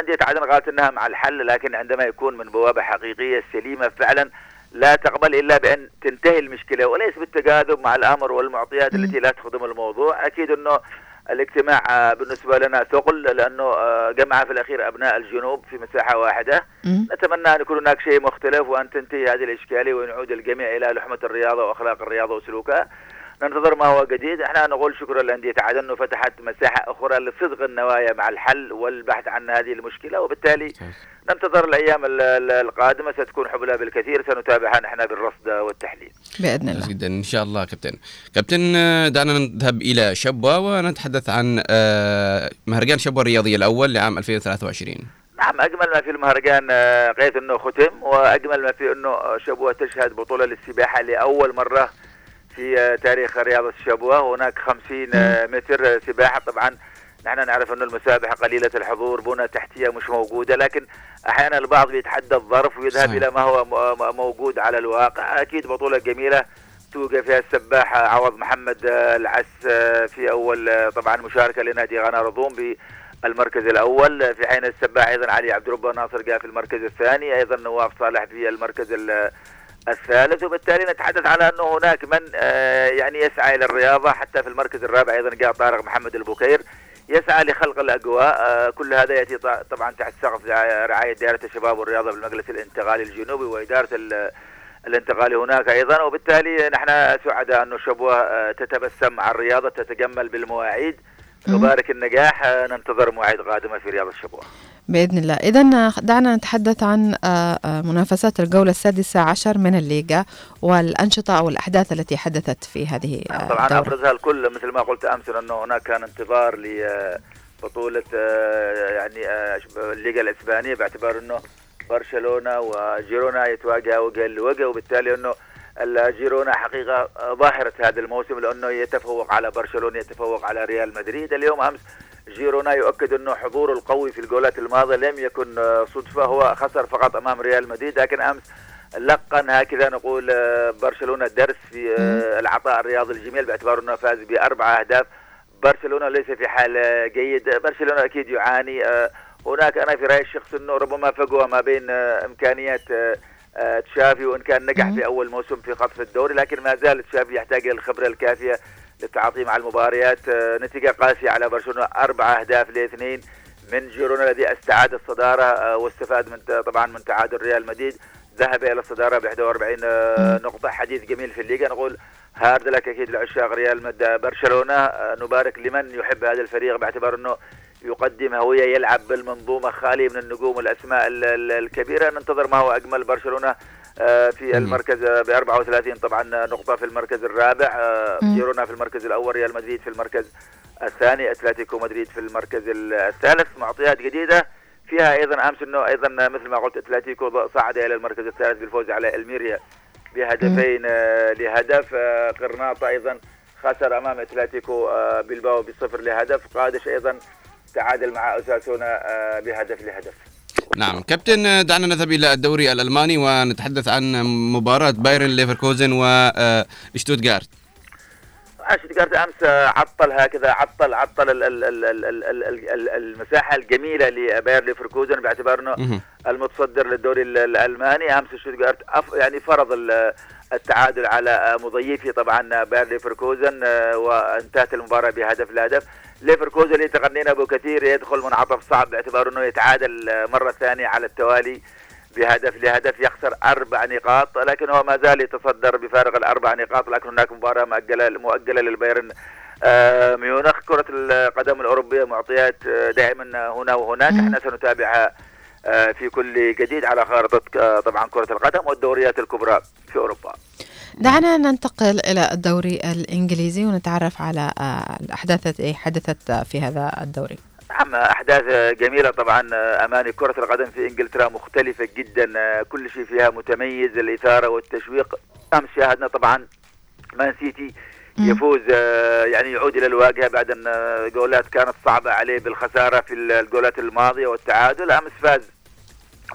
أندية عدن قالت أنها مع الحل لكن عندما يكون من بوابة حقيقية سليمة فعلا لا تقبل إلا بأن تنتهي المشكلة وليس بالتجاذب مع الأمر والمعطيات التي لا تخدم الموضوع. أكيد أنه الاجتماع آه، بالنسبة لنا ثقل لأنه آه، جمع في الأخير أبناء الجنوب في مساحة واحدة. نتمنى أن يكون هناك شيء مختلف وأن تنتهي هذه الإشكالية وأن يعود الجميع إلى لحمة الرياضة وأخلاق الرياضة وسلوكها. ننتظر ما هو جديد. إحنا نقول شكرا لأندية عدن أنه فتحت مساحة أخرى لصدق النوايا مع الحل والبحث عن هذه المشكلة. وبالتالي ننتظر الأيام ال- ال- القادمة ستكون حبلها بالكثير. سنتابعها نحن بالرصد والتحليل. بإذن الله. جدا. إن شاء الله كابتن. كابتن آه، دعنا نذهب إلى شبوة ونتحدث عن آه، مهرجان شبوة الرياضيه الأول لعام 2023 نعم أجمل ما في المهرجان آه، قيد إنه ختم وأجمل ما في إنه شبوة تشهد بطولة للسباحة لأول مرة في تاريخ رياضة شبوه هناك 50 آه، متر سباحة. طبعا نحن نعرف انه المسابحة قليلة الحضور بنى تحتية مش موجودة لكن أحيانا البعض بيتحدى الظرف ويذهب صحيح. إلى ما هو موجود على الواقع. أكيد بطولة جميلة توقف فيها السباح عوض محمد العس في أول آه، طبعا مشاركة لنادي غانا رضوم بالمركز الأول. في حين السباح أيضا علي عبد ربه ناصر جاء في المركز الثاني. أيضا نواف صالح في المركز ال- الثالث وبالتالي نتحدث على أنه هناك من آه، يعني يسعى إلى الرياضة حتى في المركز الرابع أيضا جاء طارق محمد البكير يسعى لخلق الأجواء. آه، كل هذا يأتي طبعا تحت سقف رعاية دائرة الشباب والرياضة بالمجلس الانتقالي الجنوبي وإدارة ال- الانتقالي هناك أيضا. وبالتالي نحن سعداء انه شبوه آه، تتبسم مع الرياضة تتجمل بالمواعيد. نبارك النجاح. ننتظر مواعيد قادمه في رياضة شبوه بإذن الله. إذا دعنا نتحدث عن آه، آه، منافسات الجولة السادسة عشر من الليغا والأنشطة أو الأحداث التي حدثت في هذه آه، طبعا الدورة أبرزها الكل مثل ما قلت أمس إنه هناك كان انتظار لبطوله يعني الليغا الإسبانية باعتبار إنه برشلونة وجيرونا يتواجهوا وجه لوجه وبالتالي إنه الجيرونا حقيقة آه، ظاهره هذا الموسم لأنه يتفوق على برشلونة يتفوق على ريال مدريد. اليوم أمس جيرونا يؤكد أنه حضوره القوي في الجولات الماضية لم يكن آه، صدفة هو خسر فقط أمام ريال مدريد لكن أمس لقن هكذا نقول آه، برشلونة درس في آه، العطاء الرياضي الجميل باعتبار أنه فاز بأربع أهداف. برشلونة ليس في حال جيد. برشلونة أكيد يعاني هناك أنا في رأيي الشخصي أنه ربما فجوه ما بين إمكانيات آه، تشافي وإن كان نجح في أول موسم في خطف الدوري لكن ما زال تشافي يحتاج إلى الخبرة الكافية للتعاطي مع المباريات آه، نتيجة قاسية على برشلونة أربع أهداف لاثنين من جيرونا الذي استعاد الصدارة آه، واستفاد من طبعا من تعادل ريال مدريد. ذهب إلى الصدارة ب 41 آه، نقطة. حديث جميل في الليغا. نقول hard luck أكيد لعشاق ريال مد برشلونة. آه، نبارك لمن يحب هذا الفريق باعتبار إنه يقدم هوية يلعب بالمنظومة خالي من النجوم والاسماء ال- ال- الكبيرة. ننتظر ما هو أجمل. برشلونة آه، في المركز ب 34 طبعا نقطه في المركز الرابع آه،. جيرونا في المركز الأول ريال مدريد في المركز الثاني أتلتيكو مدريد في المركز ال- الثالث معطيات جديدة. فيها أيضا أمس إنه أيضا مثل ما قلت أتلتيكو صعد إلى المركز الثالث بالفوز على إلميريا بهدفين آه، لهدف آه، قرناطة أيضا خسر أمام أتلتيكو آه، بلباو بصفر لهدف قادش أيضا تعادل مع اساسونا آه، بهدف لهدف. نعم. كابتن دعنا نذهب إلى الدوري الألماني ونتحدث عن مباراة بايرن ليفركوزن وشتوتغارت شتغارت أمس عطل هكذا عطل عطل ال- ال- ال- ال- ال- ال- ال- المساحة الجميلة لباير ليفركوزن باعتبار إنه. المتصدر للدوري ال- الألماني. أمس شتغارت أف يعني فرض ال- التعادل على مضيفه طبعا باير ليفركوزن آه، وانتهت المباراة بهدف لهدف ليفركوزن اللي تغنينا به كثير يدخل منعطف صعب باعتبار إنه يتعادل آه، مرة ثانية على التوالي بهدف لهدف يخسر أربع نقاط لكن هو ما زال يتصدر بفارق الأربع نقاط لكن هناك مباراة مؤجلة مؤجلة للبايرن آه، ميونخ. كرة القدم الأوروبية معطيات آه، دائما هنا وهناك. إحنا سنتابعها في كل جديد على خارطة طبعا كرة القدم والدوريات الكبرى في أوروبا. دعنا ننتقل إلى الدوري الإنجليزي ونتعرف على آه، الأحداث التي حدثت في هذا الدوري. نعم أحداث جميلة طبعا أماني كرة القدم في إنجلترا مختلفة جدا كل شيء فيها متميز الإثارة والتشويق. امس شاهدنا طبعا مان سيتي يفوز آه، يعني يعود إلى الواجهة بعد أن آه، جولات كانت صعبة عليه بالخسارة في الجولات الماضية والتعادل. أمس فاز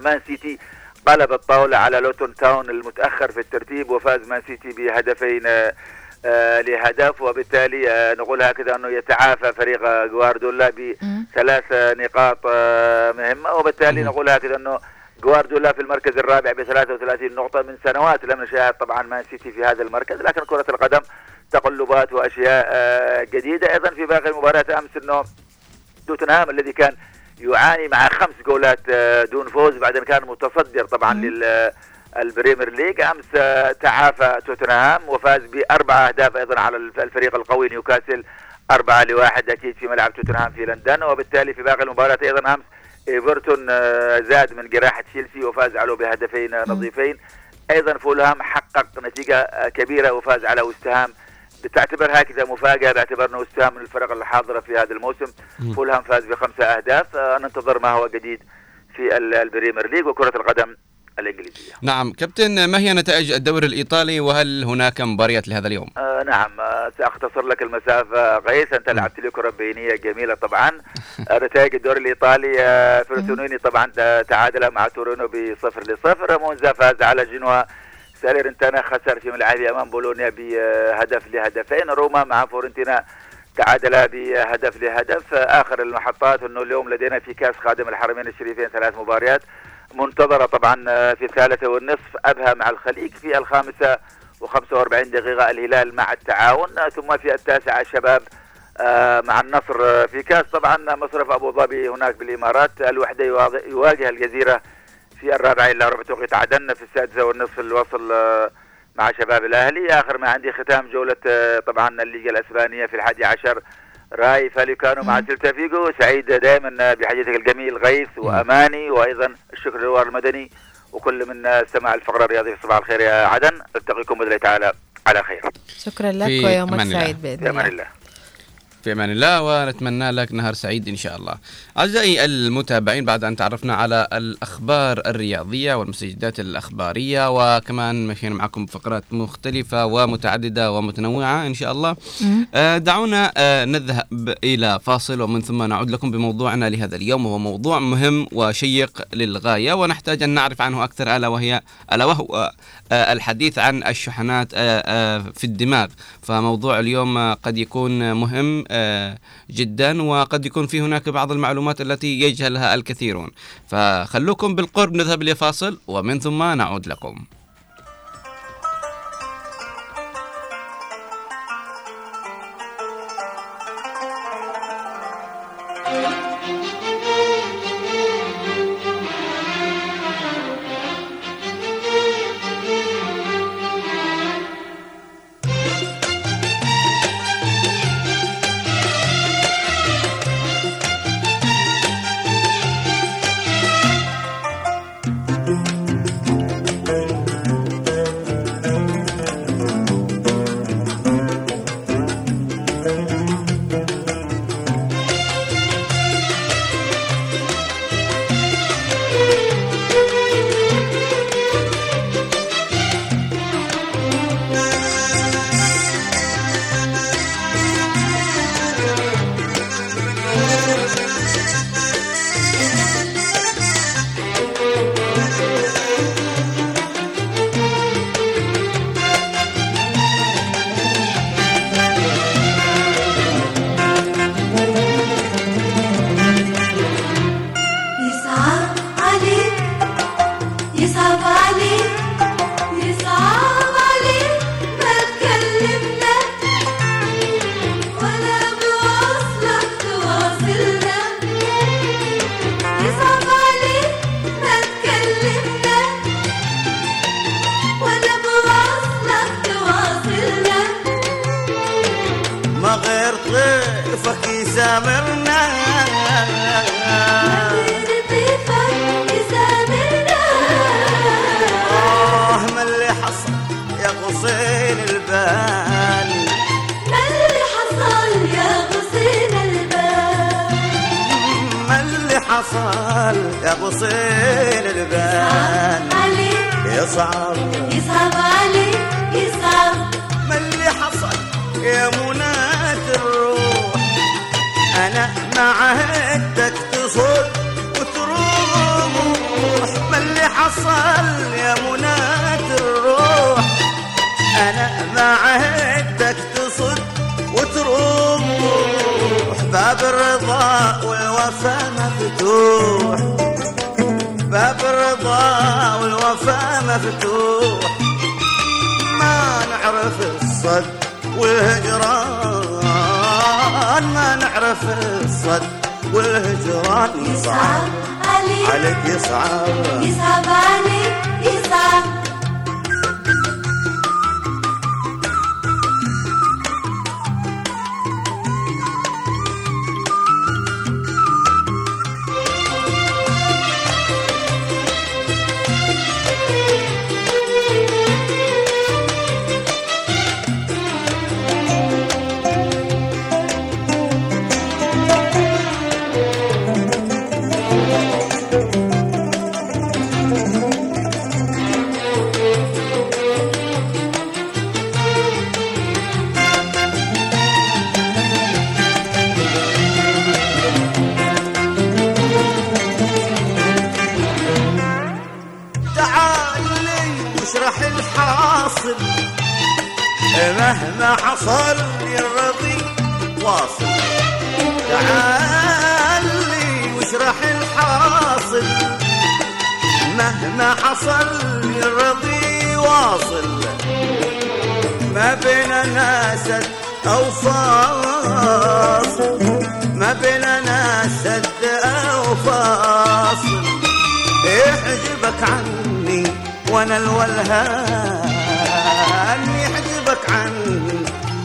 مان سيتي قلب الطاولة على لوتون تاون المتأخر في الترتيب وفاز مان سيتي بهدفين آه، لهدف وبالتالي آه، نقول هكذا أنه يتعافى فريق جوارديولا بثلاث نقاط آه، مهمه وبالتالي نقول هكذا أنه جوارديولا في المركز الرابع ب 33 نقطة من سنوات لم نشاهد طبعا مان سيتي في هذا المركز لكن كرة القدم تقلبات وأشياء آه، جديدة. أيضا في باقي المباريات أمس أنه توتنهام الذي كان يعاني مع خمس جولات آه، دون فوز بعدين كان متصدر طبعا لل ال Premier League. أمس آه، تعافى توتنهام وفاز بأربع أهداف أيضا على الف- الفريق القوي نيوكاسل أربعة لواحد أكيد في ملعب توتنهام في لندن. وبالتالي في باقي المباريات أيضا أمس إيفرتون آه، زاد من جراحة تشيلسي وفاز عليه بهدفين نظيفين. أيضا فولهام حقق نتيجة كبيرة وفاز على وستهام بتعتبر هكذا مفاجأة باعتبار أنه وستهام من الفرق الحاضرة في هذا الموسم. فولهام فاز بخمسة أهداف. آه، ننتظر ما هو جديد في ال- ال Premier League وكرة القدم الإنجليزية. نعم كابتن ما هي نتائج الدوري الإيطالي؟ وهل هناك مباريات لهذا اليوم؟ آه نعم. آه سأختصر لك المسافة غيث أنت لعبت لي كرة بينية جميلة طبعا. آه نتائج الدوري الإيطالي آه فروسينوني طبعا تعادل مع تورينو بصفر لصفر. مونزا فاز على جنوا ساليرنتانا خسر في ملعبه أمام بولونيا بهدف لهدفين روما مع فورنتينا تعادل بهدف لهدف. آخر المحطات أنه اليوم لدينا في كأس خادم الحرمين الشريفين ثلاث مباريات. منتظرة طبعا في الثالثة والنصف أبها مع الخليج في الخامسة و45 دقيقة الهلال مع التعاون. ثم في التاسعة الشباب آه، مع النصر في كأس. طبعا مصرف أبو ظبي هناك بالإمارات الوحدة يواض- يواجه الجزيرة في الرابعة إلا ربع توقيت عدن في السادسة والنصف الوصل آه، مع شباب الأهلي. آخر ما عندي ختام جولة آه، طبعا الليغا الأسبانية في الحادي عشر. رايو فاليكانو مع سيلتا فيجو سعيد دائما بحديثك الجميل غيث وأماني وأيضا الشكر للوار المدني وكل من سمع الفقرة الرياضية. في صباح الخير يا عدن. التقيكم باذن الله تعالى على خير. شكرا لك ويومك أمان. سعيد بإذن الله. الله. في أمان الله ونتمنى لك نهار سعيد إن شاء الله. أعزائي المتابعين بعد أن تعرفنا على الأخبار الرياضية والمستجدات الأخبارية وكمان مشينا معكم بفقرات مختلفة ومتعددة ومتنوعة إن شاء الله. آه، دعونا آه، نذهب إلى فاصل ومن ثم نعود لكم بموضوعنا لهذا اليوم وهو موضوع مهم وشيق للغاية ونحتاج أن نعرف عنه أكثر ألا وهي ألا وهو آه، الحديث عن الشحنات في الدماغ فموضوع اليوم قد يكون مهم جدا وقد يكون في هناك بعض المعلومات التي يجهلها الكثيرون. فخلوكم بالقرب نذهب لفاصل ومن ثم نعود لكم. الهان يحجبك عن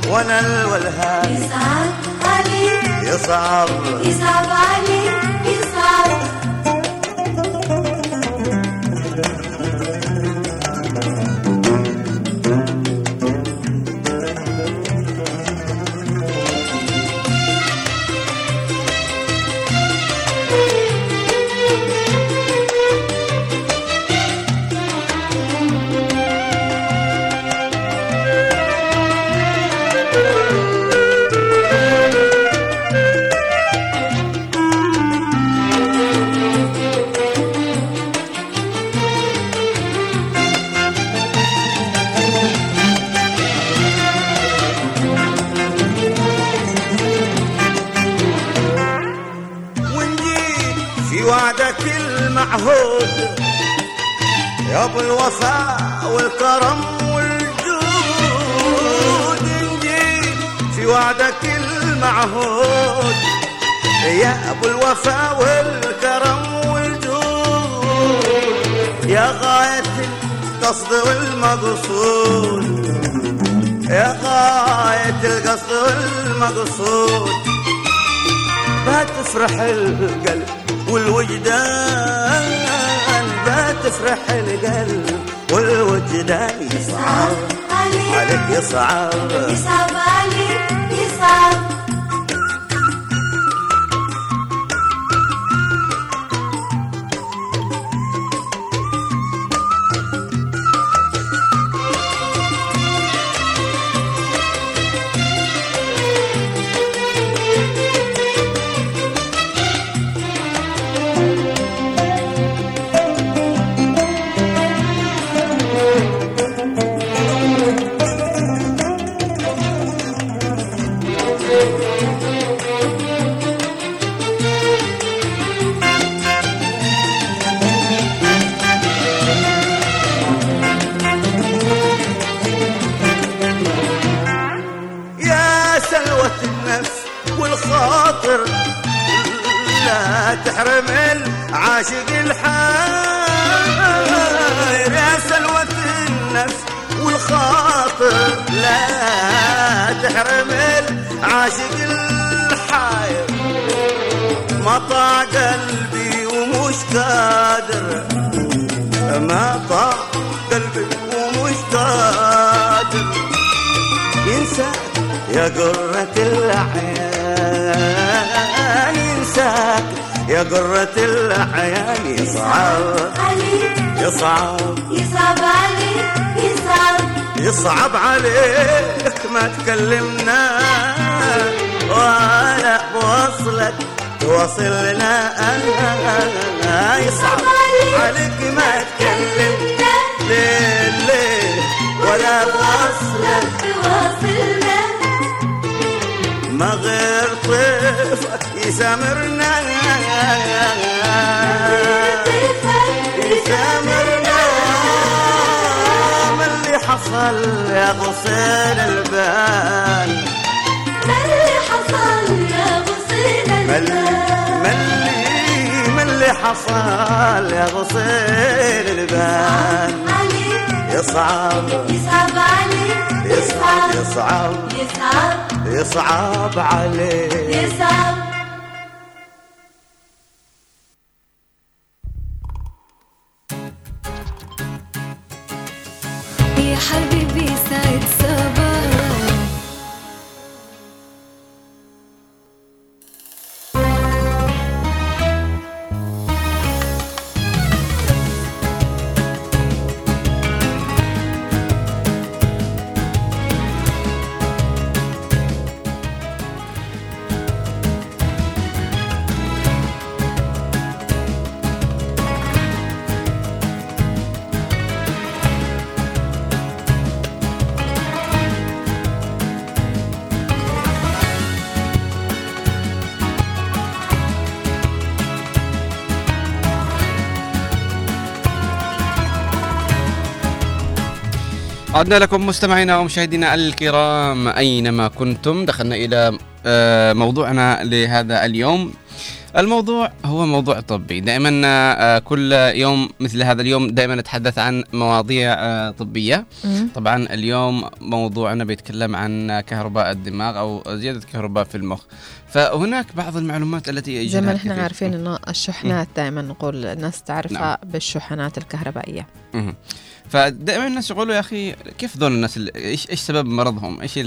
ولا الولهان يصعب علي يصعب. يصعب علي معهود يا ابو الوفاء والكرم والجود نجي في وعدك المعهود يا أبو الوفاء والكرم والجود يا غاية القصد والمقصود يا غاية القصد والمقصود ما تفرح القلب والوجدان يسرح القلب والوجدان يصعب عليك يصعب. يصعب عليك. يصعب يسامرنا يسامرنا ما اللي حصل يا غصين البال؟ ما اللي حصل يا غصين اللي ما اللي حصل يا غصين البال؟ يصعب يصعب عليك يصعب يصعب يصعب يصعب عليك يصعب عدنا لكم مستمعينا ومشاهدينا الكرام أينما كنتم دخلنا إلى آه، موضوعنا لهذا اليوم الموضوع هو موضوع طبي دائما آه، كل يوم مثل هذا اليوم دائما نتحدث عن مواضيع آه، طبية. طبعا اليوم موضوعنا بيتكلم عن كهرباء الدماغ أو زيادة كهرباء في المخ فهناك بعض المعلومات التي زي ما نحن. عارفين إنه الشحنات دائما نقول الناس تعرفها نعم. بالشحنات الكهربائية مهم. فدائما الناس يقولوا يا أخي كيف ذول الناس ال- إيش إيش سبب مرضهم؟ إيش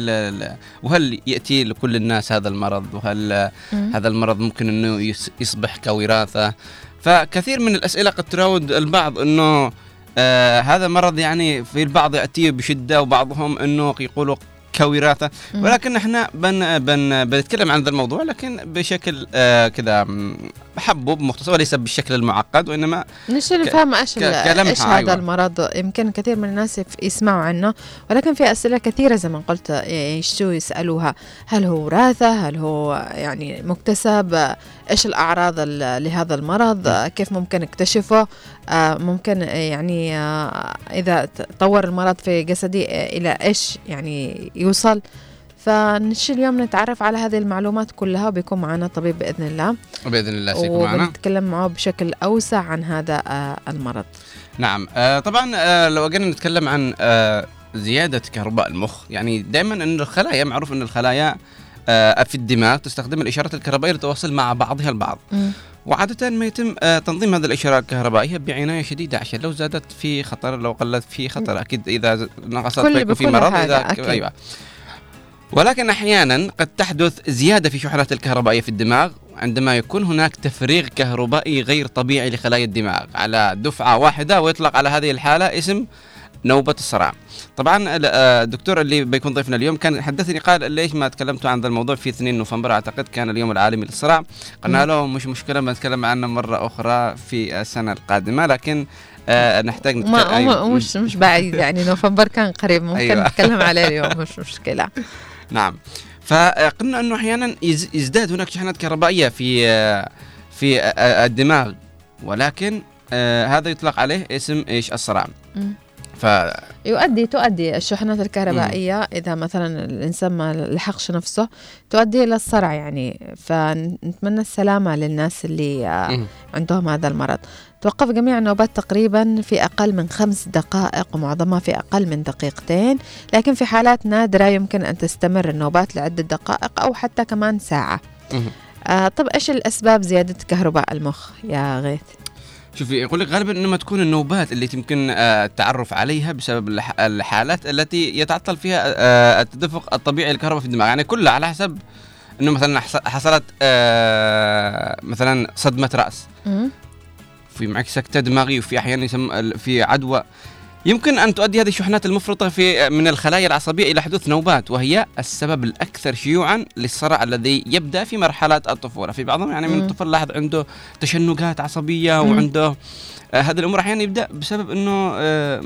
وهل يأتي لكل الناس هذا المرض؟ وهل مم. هذا المرض ممكن إنه يصبح كوراثة؟ فكثير من الأسئلة قد تراود البعض إنه آه هذا مرض يعني في البعض ياتي بشدة وبعضهم إنه يقولوا كوراثه. ولكن إحنا بن بن بنتكلم عن هذا الموضوع لكن بشكل آه كذا م، محبوب مختصر وليس بالشكل المعقد وإنما نشتي ك- نفهم إيش إيش هذا أيوة. المرض. يمكن كثير من الناس يسمعوا عنه ولكن في أسئلة كثيرة زي ما قلت يشتوا يسألوها؟ هل هو وراثة؟ هل هو يعني مكتسب؟ إيش الأعراض ال- لهذا المرض كيف ممكن اكتشفه آه، ممكن يعني آه، إذا ت- طور المرض في جسدي آه، إلى إيش يعني يوصل؟ فنشي اليوم نتعرف على هذه المعلومات كلها وبيكون معنا طبيب بإذن الله. بإذن الله سيكون معنا. ونتكلم معه بشكل أوسع عن هذا آه، المرض. نعم آه طبعا آه لو اجينا نتكلم عن آه زيادة كهرباء المخ يعني دائما إن الخلايا معروف إن الخلايا آه في الدماغ تستخدم الإشارات الكهربائية للتواصل مع بعضها البعض. وعادة ما يتم آه تنظيم هذه الإشارات الكهربائية بعناية شديدة عشان لو زادت في خطر لو قلت في خطر أكيد إذا نقصت فيكون في مرض إذا أكيد. أيوة ولكن أحيانا قد تحدث زيادة في شحنات الكهربائية في الدماغ عندما يكون هناك تفريغ كهربائي غير طبيعي لخلايا الدماغ على دفعة واحدة ويطلق على هذه الحالة اسم نوبة الصرع طبعا ال- آه، الدكتور اللي بيكون ضيفنا اليوم كان حدثني قال ليش ما تكلمتوا عن ذا الموضوع في 2 نوفمبر؟ أعتقد كان اليوم العالمي للصرع قلنا له مش مشكلة بنتكلم عنه مرة أخرى في السنة القادمة لكن آه نحتاج نتكلم ما أيوة. مش مش بعيد يعني. نوفمبر كان قريب ممكن أيوة. نتكلم عليه اليوم مش مشكلة. نعم. فقلنا أنه أحيانا يز- يزداد هناك شحنات كهربائية في آه، في آه، الدماغ ولكن آه، هذا يطلق عليه اسم إيش؟ الصرع. ف يؤدي تؤدي الشحنات الكهربائية إذا مثلا الإنسان ما لحقش نفسه تؤدي إلى الصرع يعني فنتمنى السلامة للناس اللي مم. عندهم هذا المرض توقف جميع النوبات تقريبا في أقل من خمس دقائق ومعظمها في أقل من دقيقتين لكن في حالات نادرة يمكن أن تستمر النوبات لعدة دقائق أو حتى كمان ساعة. آه طب إيش الأسباب زيادة كهرباء المخ يا غيث؟ شوفي يقول لك غالبا إنما تكون النوبات اللي يمكن آه، التعرف عليها بسبب الح- الحالات التي يتعطل فيها آه، التدفق الطبيعي للكهرباء في الدماغ. يعني كلها على حسب إنه مثلا حص- حصلت آه مثلا صدمة رأس. في معك سكتة دماغية وفي أحيانا يسم ال- في عدوى. يمكن أن تؤدي هذه الشحنات المفرطة في من الخلايا العصبية إلى حدوث نوبات وهي السبب الأكثر شيوعا للصرع الذي يبدأ في مرحلة الطفولة في بعضهم يعني من. الطفل لاحظ عنده تشنجات عصبية. وعنده آه هذه الأمور أحيانا يبدأ بسبب أنه آه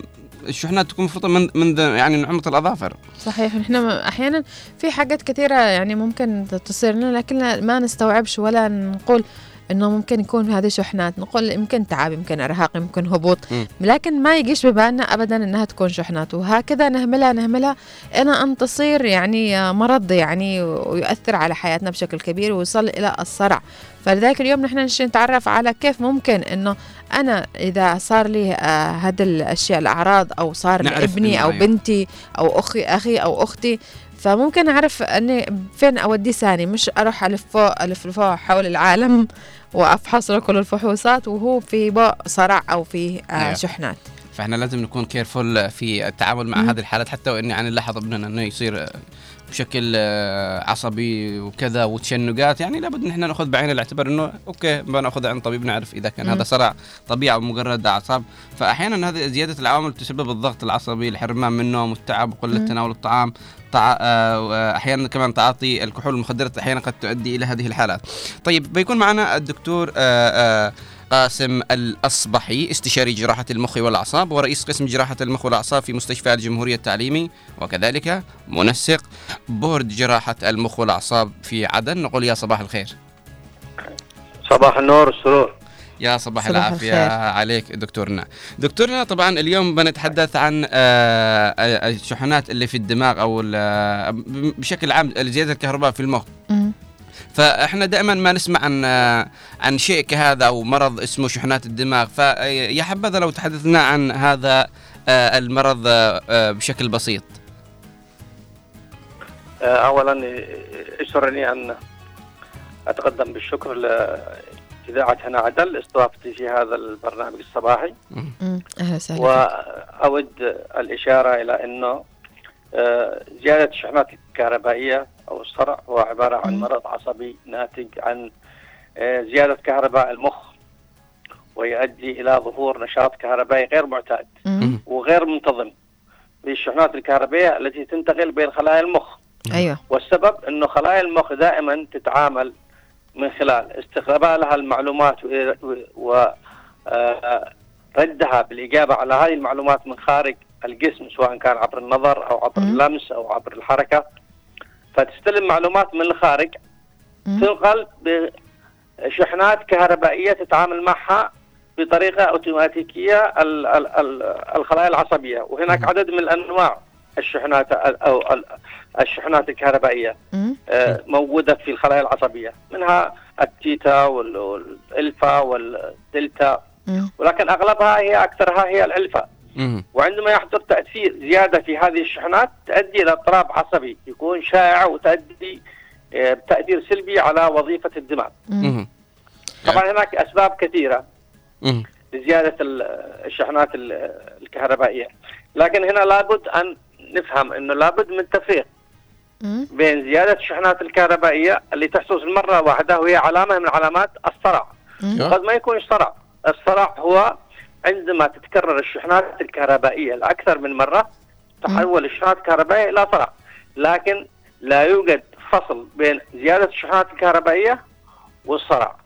الشحنات تكون مفرطة من منذ يعني نعومة الأظافر صحيح نحن أحيانا في حاجات كثيرة يعني ممكن تصير لنا لكن ما نستوعبش ولا نقول إنه ممكن يكون هذه شحنات نقول يمكن تعب يمكن إرهاق يمكن هبوط مم. لكن ما يجيش ببالنا ابدا إنها تكون شحنات وهكذا نهملها نهملها إلى أن تصير يعني مرض يعني ويؤثر على حياتنا بشكل كبير ويوصل إلى الصرع فلذلك اليوم نحن نتعرف على كيف ممكن إنه أنا إذا صار لي آه هذه الأشياء الأعراض أو صار لابني أو أيوة. بنتي أو أخي أخي أو أختي فممكن أعرف إني فين اوديه ثاني مش أروح الف فوق الف فوق حول العالم وأفحص له كل الفحوصات وهو في بو صرع أو في آه أيوة. شحنات فإحنا لازم نكون careful في التعامل مع. هذه الحالات حتى وإني يعني نلاحظ أبننا إنه يصير بشكل آه، عصبي وكذا وتشنجات يعني لابد نحن نأخذ بعين الاعتبار إنه okay بنأخذ عند طبيب نعرف إذا كان مم. هذا صرع طبيعي أو مجرد أعصاب فاحيانا هذه زيادة العوامل تسبب الضغط العصبي الحرمان من النوم والتعب وقله. تناول الطعام تع... آه، أحيانا كمان تعاطي الكحول والمخدرات أحيانا قد تؤدي إلى هذه الحالات طيب بيكون معنا الدكتور آه، آه، قاسم الأصبحي استشاري جراحة المخ والأعصاب ورئيس قسم جراحة المخ والأعصاب في مستشفى الجمهورية التعليمي وكذلك منسق بورد جراحة المخ والأعصاب في عدن. نقول يا صباح الخير. صباح النور والسرور يا صباح, صباح العافية الخير. عليك دكتورنا. دكتورنا طبعا اليوم بنتحدث عن آه، آه، الشحنات اللي في الدماغ أو آه، بشكل عام زيادة الكهرباء في المخ. فاحنا دائما ما نسمع عن عن شيء كهذا أو مرض اسمه شحنات الدماغ. فيا حبذا لو تحدثنا عن هذا آه، المرض آه، بشكل بسيط. آه، اولا يسرني أن أتقدم بالشكر لإذاعة هنا عدن لاستضافتي في هذا البرنامج الصباحي. مم. أهلا وسهلا. الإشارة إلى أنه آه، زيادة الشحنات الكهربائية أو الصرع هو عبارة عن مرض عصبي ناتج عن آه، زيادة كهرباء المخ ويؤدي إلى ظهور نشاط كهربائي غير معتاد. وغير منتظم للشحنات الكهربائية التي تنتقل بين خلايا المخ. أيوه. والسبب إنه خلايا المخ دائما تتعامل من خلال استقبالها المعلومات وردها بالإجابة على هذه المعلومات من خارج الجسم سواء كان عبر النظر أو عبر اللمس أو عبر الحركة. فتستلم معلومات من الخارج. تنقل بشحنات كهربائية تتعامل معها بطريقة أوتوماتيكية ال- ال- ال- الخلايا العصبية. وهناك عدد من الأنواع الشحنات أو ال- الشحنات الكهربائية مم. آه، موجودة في الخلايا العصبية منها التيتا وال- والألفا والدلتا. ولكن أغلبها هي أكثرها هي الألفا. وعندما يحدث تأثير زيادة في هذه الشحنات تؤدي إلى اضطراب عصبي يكون شائع وتؤدي آه، بتأثير سلبي على وظيفة الدماغ. طبعا هناك أسباب كثيرة. لزيادة ال- الشحنات ال- الكهربائية لكن هنا لابد أن نفهم إنه لابد من تفريق. بين زيادة الشحنات الكهربائية اللي تحدث مره واحدة وهي علامة من علامات الصرع. قد ما يكون صرع الصرع هو عندما تتكرر الشحنات الكهربائية لأكثر من مرة تحول الشحنات الكهربائية إلى صرع لكن لا يوجد فصل بين زيادة الشحنات الكهربائية والصرع.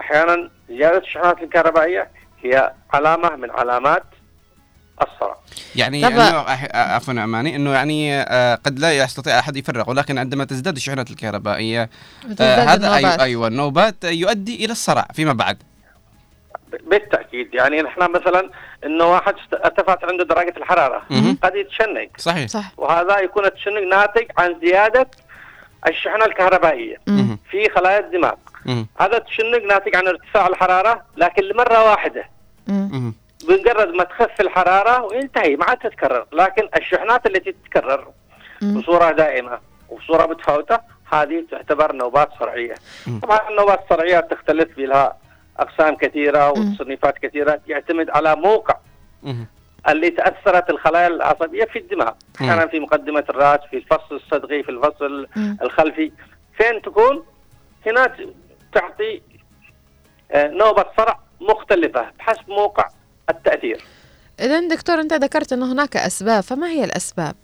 أحيانا زيادة الشحنات الكهربائية هي علامة من علامات الصرع. يعني أح- عفوا أماني إنه يعني آه، قد لا يستطيع أحد يفرق ولكن عندما تزداد الشحنات الكهربائية آه، هذا النوبات. أيوه النوبات يؤدي إلى الصرع فيما بعد. بالتأكيد يعني نحن مثلا إنه واحد ارتفعت عنده درجه الحرارة مهم. قد يتشنج صحيح صح وهذا يكون التشنج ناتج عن زيادة الشحنة الكهربائية مم. في خلايا الدماغ مم. هذا التشنج ناتج عن ارتفاع الحرارة لكن لمرة واحدة مم. مم. بمجرد ما تخف الحرارة وينتهي ما عاد تتكرر لكن الشحنات التي تتكرر مم. بصورة دائمة وبصورة متفاوتة هذه تعتبر نوبات صرعية طبعا النوبات الصرعية تختلف لها أقسام كثيرة وتصنيفات كثيرة يعتمد على موقع. اللي تأثرت الخلايا العصبية في الدماغ. أحيانا في مقدمة الرأس في الفص الصدغي في الفص مم. الخلفي فين تكون هنا تعطي آه، نوبة صرع مختلفة بحسب موقع التأثير إذا دكتور أنت ذكرت أنه هناك أسباب فما هي الأسباب؟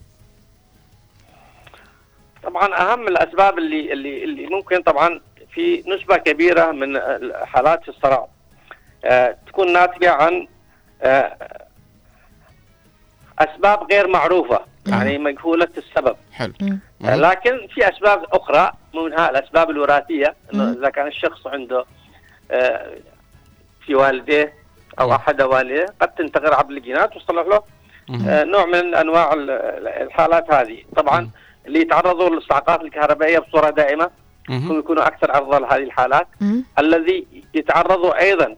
طبعا أهم الأسباب اللي اللي اللي ممكن طبعا في نسبة كبيرة من حالات الصرع. آه، تكون ناتجة عن آه، أسباب غير معروفة يعني مجهولة السبب. حلو. لكن في أسباب أخرى منها الأسباب الوراثية إنه إذا كان الشخص عنده آه، في والديه أو أحد والديه قد تنتقل عبر الجينات وتصلح له نوع من أنواع ال- الحالات هذه. طبعا اللي يتعرضوا للصعقات الكهربائية بصورة دائمة هم يكونوا أكثر عرضة لهذه الحالات. الذي يتعرضوا أيضا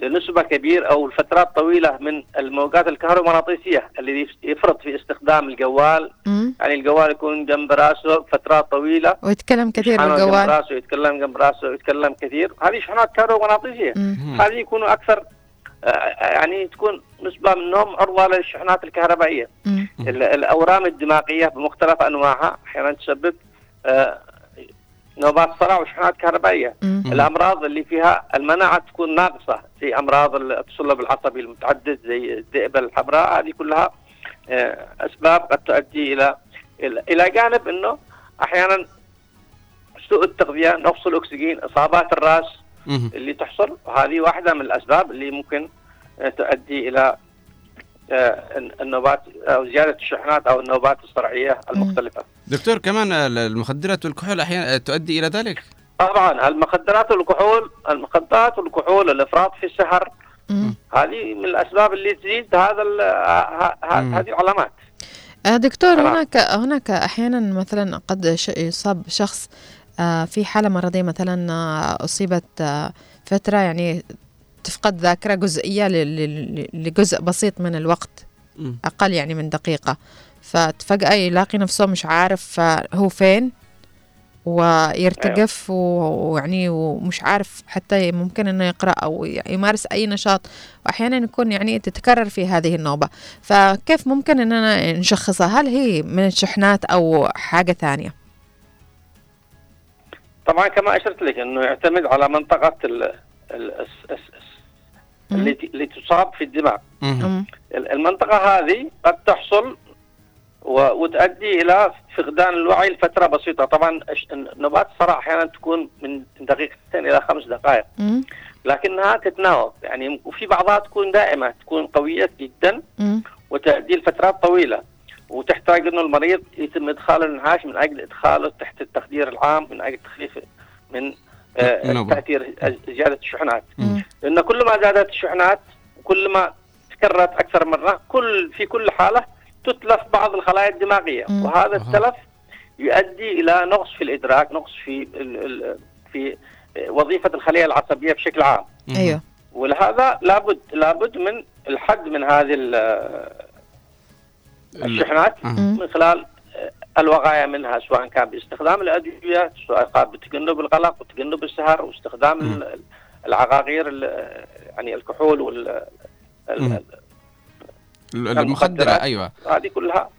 لنسبة كبيرة أو لفترات طويلة من الموجات الكهرومغناطيسية اللي يفرط في استخدام الجوال. يعني الجوال يكون جنب راسه فترات طويلة. ويتكلم كثير يشحنه جنب بالجوال راسه يتكلم جنب راسه يتكلم كثير. هذه شحنات كهرومغناطيسية. هذه يكونوا أكثر آه، يعني تكون نسبة منهم عرضة للشحنات الكهربائية. ال- الأورام الدماغية بمختلف أنواعها. أحيانا تسبب آه، نوبات صرع وشحنات كهربائية. الأمراض اللي فيها المناعة تكون ناقصة زي أمراض التصلب العصبي المتعدد زي الذئبه الحمراء هذه كلها آه، أسباب قد تؤدي إلى إلى إلى جانب إنه أحيانا سوء التغذية نقص الأكسجين إصابات الرأس اللي تحصل. وهذه واحدة من الأسباب اللي ممكن آه، تؤدي إلى النوبات أو زيادة الشحنات أو النوبات الصرعية المختلفة. دكتور كمان ال- المخدرات والكحول أحيانا تؤدي إلى ذلك طبعا المخدرات والكحول المخدرات والكحول الإفراط في السهر هذه من الأسباب اللي تزيد هذا ال- ه- ه- هذه العلامات. آه، دكتور. هناك هناك أحيانا مثلا قد يصاب شخص آه، في حالة مرضية مثلا آه، أصيبت آه، فترة يعني تفقد ذاكرة جزئية ل- ل- لجزء بسيط من الوقت أقل يعني من دقيقة. ففجأة يلاقي نفسه مش عارف هو فين؟ ويرتجف و- ويعني ومش عارف حتى ممكن إنه يقرأ أو يمارس أي نشاط. وأحيانا يكون يعني تتكرر في هذه النوبة. فكيف ممكن اننا نشخصها؟ هل هي من الشحنات أو حاجة ثانية؟ طبعا كما أشرت لك إنه يعتمد على منطقة ال ال الس- الس- الس- اللي ت- اللي تصاب في الدماغ. ال- المنطقة هذه قد تحصل و- وتؤدي إلى فقدان الوعي لفترة بسيطة، طبعا نوبات الصرع أحيانا تكون من دقيقتين إلى خمس دقائق، لكنها تتناوب. يعني وفي بعضها تكون دائمة تكون قوية جدا وتؤدي لفترات طويلة. وتحتاج إنه المريض يتم إدخاله الانعاش من أجل إدخاله تحت التخدير العام من أجل تخفيف من. تأثير زيادة الشحنات. لأن كل ما زادت الشحنات كل ما تكررت أكثر مرة كل في كل حالة تتلف بعض الخلايا الدماغية. وهذا التلف يؤدي إلى نقص في الإدراك نقص في ال ال في وظيفة الخلية العصبية بشكل عام. أيوه. ولهذا لابد لابد من الحد من هذه ال- الشحنات من خلال الوقاية منها سواء كان باستخدام الأدوية سواء كان بتجنب القلق وتجنب السهر واستخدام ال- العقاقير ال- يعني الكحول وال ال- ال- المخدرة أيوه. هذه كلها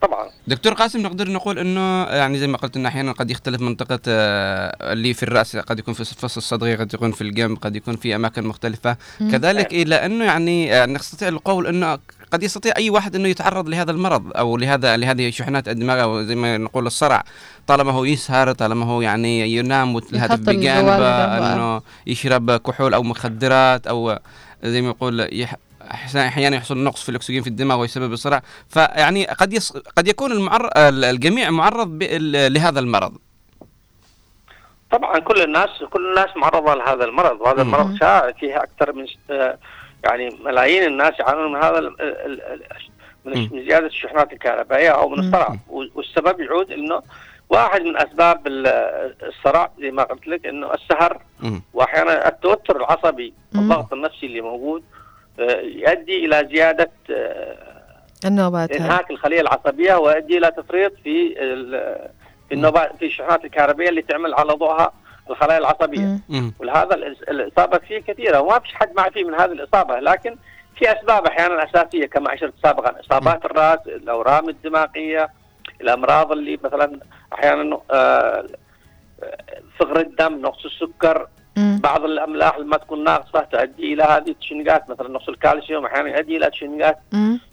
طبعا دكتور قاسم نقدر نقول إنه يعني زي ما قلت انه أحيانا قد يختلف منطقة آه، اللي في الرأس قد يكون في فص الصدغي قد يكون في الجنب قد يكون في أماكن مختلفة مم. كذلك إلى أنه يعني آه، نستطيع القول إنه قد يستطيع أي واحد إنه يتعرض لهذا المرض أو لهذا لهذه شحنات الدماغ أو زي ما نقول الصرع طالما هو يسهر طالما هو يعني ينام والهدف بجانبه. إنه يشرب كحول أو مخدرات أو زي ما يقول يح أحيانا يحصل نقص في الأكسجين في الدماغ ويسبب الصرع فيعني قد يص... قد يكون المعر... ال- الجميع معرض ب... لهذا المرض. طبعا كل الناس كل الناس معرضة لهذا المرض وهذا المرض شائع فيه أكثر من يعني ملايين الناس يعانون من هذا ال- ال- ال- من من زيادة الشحنات الكهربائية أو من الصرع. والسبب يعود إنه واحد من أسباب ال- الصرع زي ما قلت لك إنه السهر. وأحيانا التوتر العصبي الضغط النفسي اللي موجود. يؤدي إلى زيادة آه، النوبات. إنهاك الخلية العصبية ويؤدي إلى تفريط في ال- في النوبات في الشحنات الكهربائيه اللي تعمل على ضوءها الخلايا العصبية. ولهذا الإصابة فيه كثيرة. وما فيش حد ما فيه من هذه الإصابة لكن في أسباب أحيانا أساسية كما أشرت سابقا. إصابات الرأس الأورام الدماغية الأمراض اللي مثلا أحيانا آه، فقر الدم نقص السكر. بعض الأملاح اللي ما تكون ناقصة تؤدي إلى هذه التشنجات مثلا نقص الكالسيوم أحيانا يؤدي إلى تشنجات.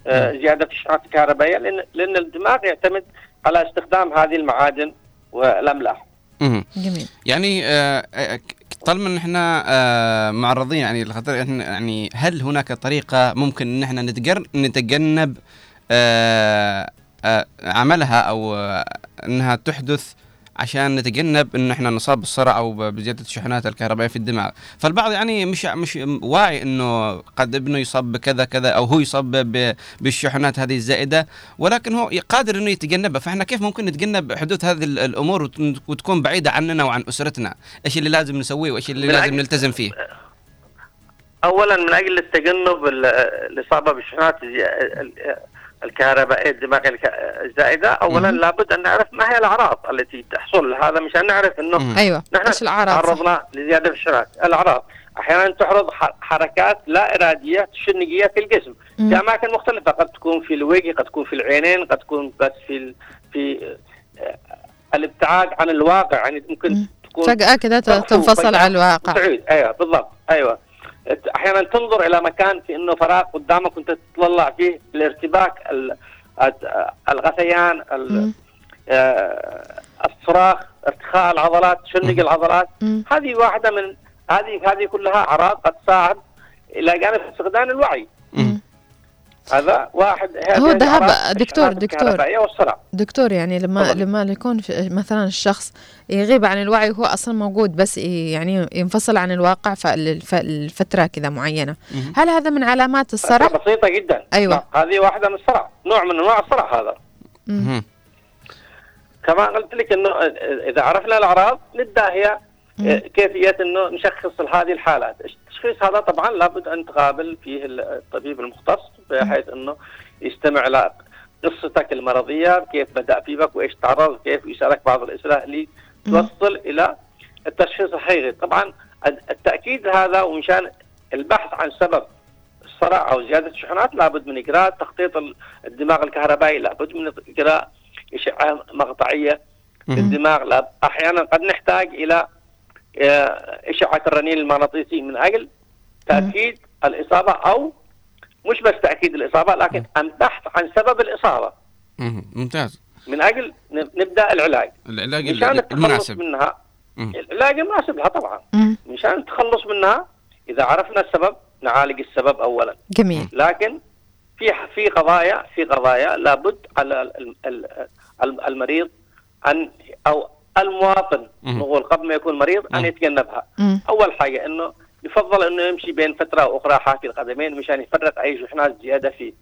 آه، زيادة في الشحنات الكهربائيه لأن لأن الدماغ يعتمد على استخدام هذه المعادن والأملاح. جميل يعني آه، آه، طالما إن إحنا آه، معرضين يعني لخطر إحنا يعني هل هناك طريقة ممكن إن إحنا نتجنب عملها أو إنها تحدث عشان نتجنب إن إحنا نصاب بالصرع أو بزيادة الشحنات الكهربائية في الدماغ. فالبعض يعني مش مش واعي إنه قد ابنه يصاب بكذا كذا أو هو يصاب بالشحنات هذه الزائدة ولكن هو قادر إنه يتجنبها. فإحنا كيف ممكن نتجنب حدوث هذه ال- الأمور وت- وتكون بعيدة عننا وعن أسرتنا؟ إيش اللي لازم نسويه وإيش اللي لازم نلتزم فيه؟ اولا من أجل التجنب ال- الإصابة بالشحنات الكهربائيه الدماغيه الك- الزائدة. اولا مم. لابد أن نعرف ما هي الأعراض التي تحصل. هذا مشان نعرف إنه أيوه نحن إيش الأعراض؟ تعرضنا لزيادة في الشحنات الأعراض أحيانا تحرض ح- حركات لا إرادية تشنجيه في الجسم. مم. في أماكن مختلفة قد تكون في الوجه قد تكون في العينين قد تكون بس في ال- في آه، الابتعاد عن الواقع. يعني ممكن تكون فجأة كده تنفصل عن الواقع. تعيد. أيوه بالضبط. أيوه. أحيانا تنظر إلى مكان في إنه فراغ قدامك وأنت تطلع فيه الارتباك الغثيان ال- آه، الصراخ ارتخاء العضلات تشنج العضلات. هذه واحدة من هذه هذه كلها أعراض قد تساعد إلى جانب فقدان الوعي. هذا واحد هو الأعراض ذهب دكتور دكتور. دكتور يعني لما لما يكون مثلا الشخص يغيب عن الوعي وهو أصلا موجود بس يعني ينفصل عن الواقع فالفتره كذا معينة. هل هذا من علامات الصرع؟ بسيطة جدا. أيوة. نعم، هذه واحدة من الصرع. نوع من أنواع الصرع هذا. كما قلت لك إنه إذا عرفنا الأعراض نبدأ هي كيفية إنه نشخص هذه الحالات، التشخيص هذا طبعا لابد أن تقابل فيه الطبيب المختص بحيث إنه يستمع إلى قصتك المرضية، كيف بدأ في بك وإيش تعرض، كيف يسألك بعض الأسئلة اللي توصل إلى التشخيص الحقيقي، طبعا التأكيد هذا ومشان البحث عن سبب الصرع أو زيادة الشحنات لابد من إجراء تخطيط الدماغ الكهربائي، لابد من إجراء اشعه مقطعية للدماغ، أحيانا قد نحتاج إلى اشعه الرنين المغناطيسي من أجل تأكيد الإصابة أو مش بس تأكيد الإصابة لكن البحث عن سبب الإصابة. ممتاز. من أجل نبدأ العلاج. العلاج مشان التخلص المناسب. منها مم. العلاج المناسب لها طبعا. مشان التخلص منها إذا عرفنا السبب نعالج السبب اولا. جميل. لكن في في قضايا في قضايا لابد على ال- ال- ال- المريض أن أو المواطن. نقول قبل ما يكون مريض أن يتجنبها. أول حاجة إنه يفضل إنه يمشي بين فترة وأخرى حافي القدمين مشان يفرق أي شحنات زيادة فيه.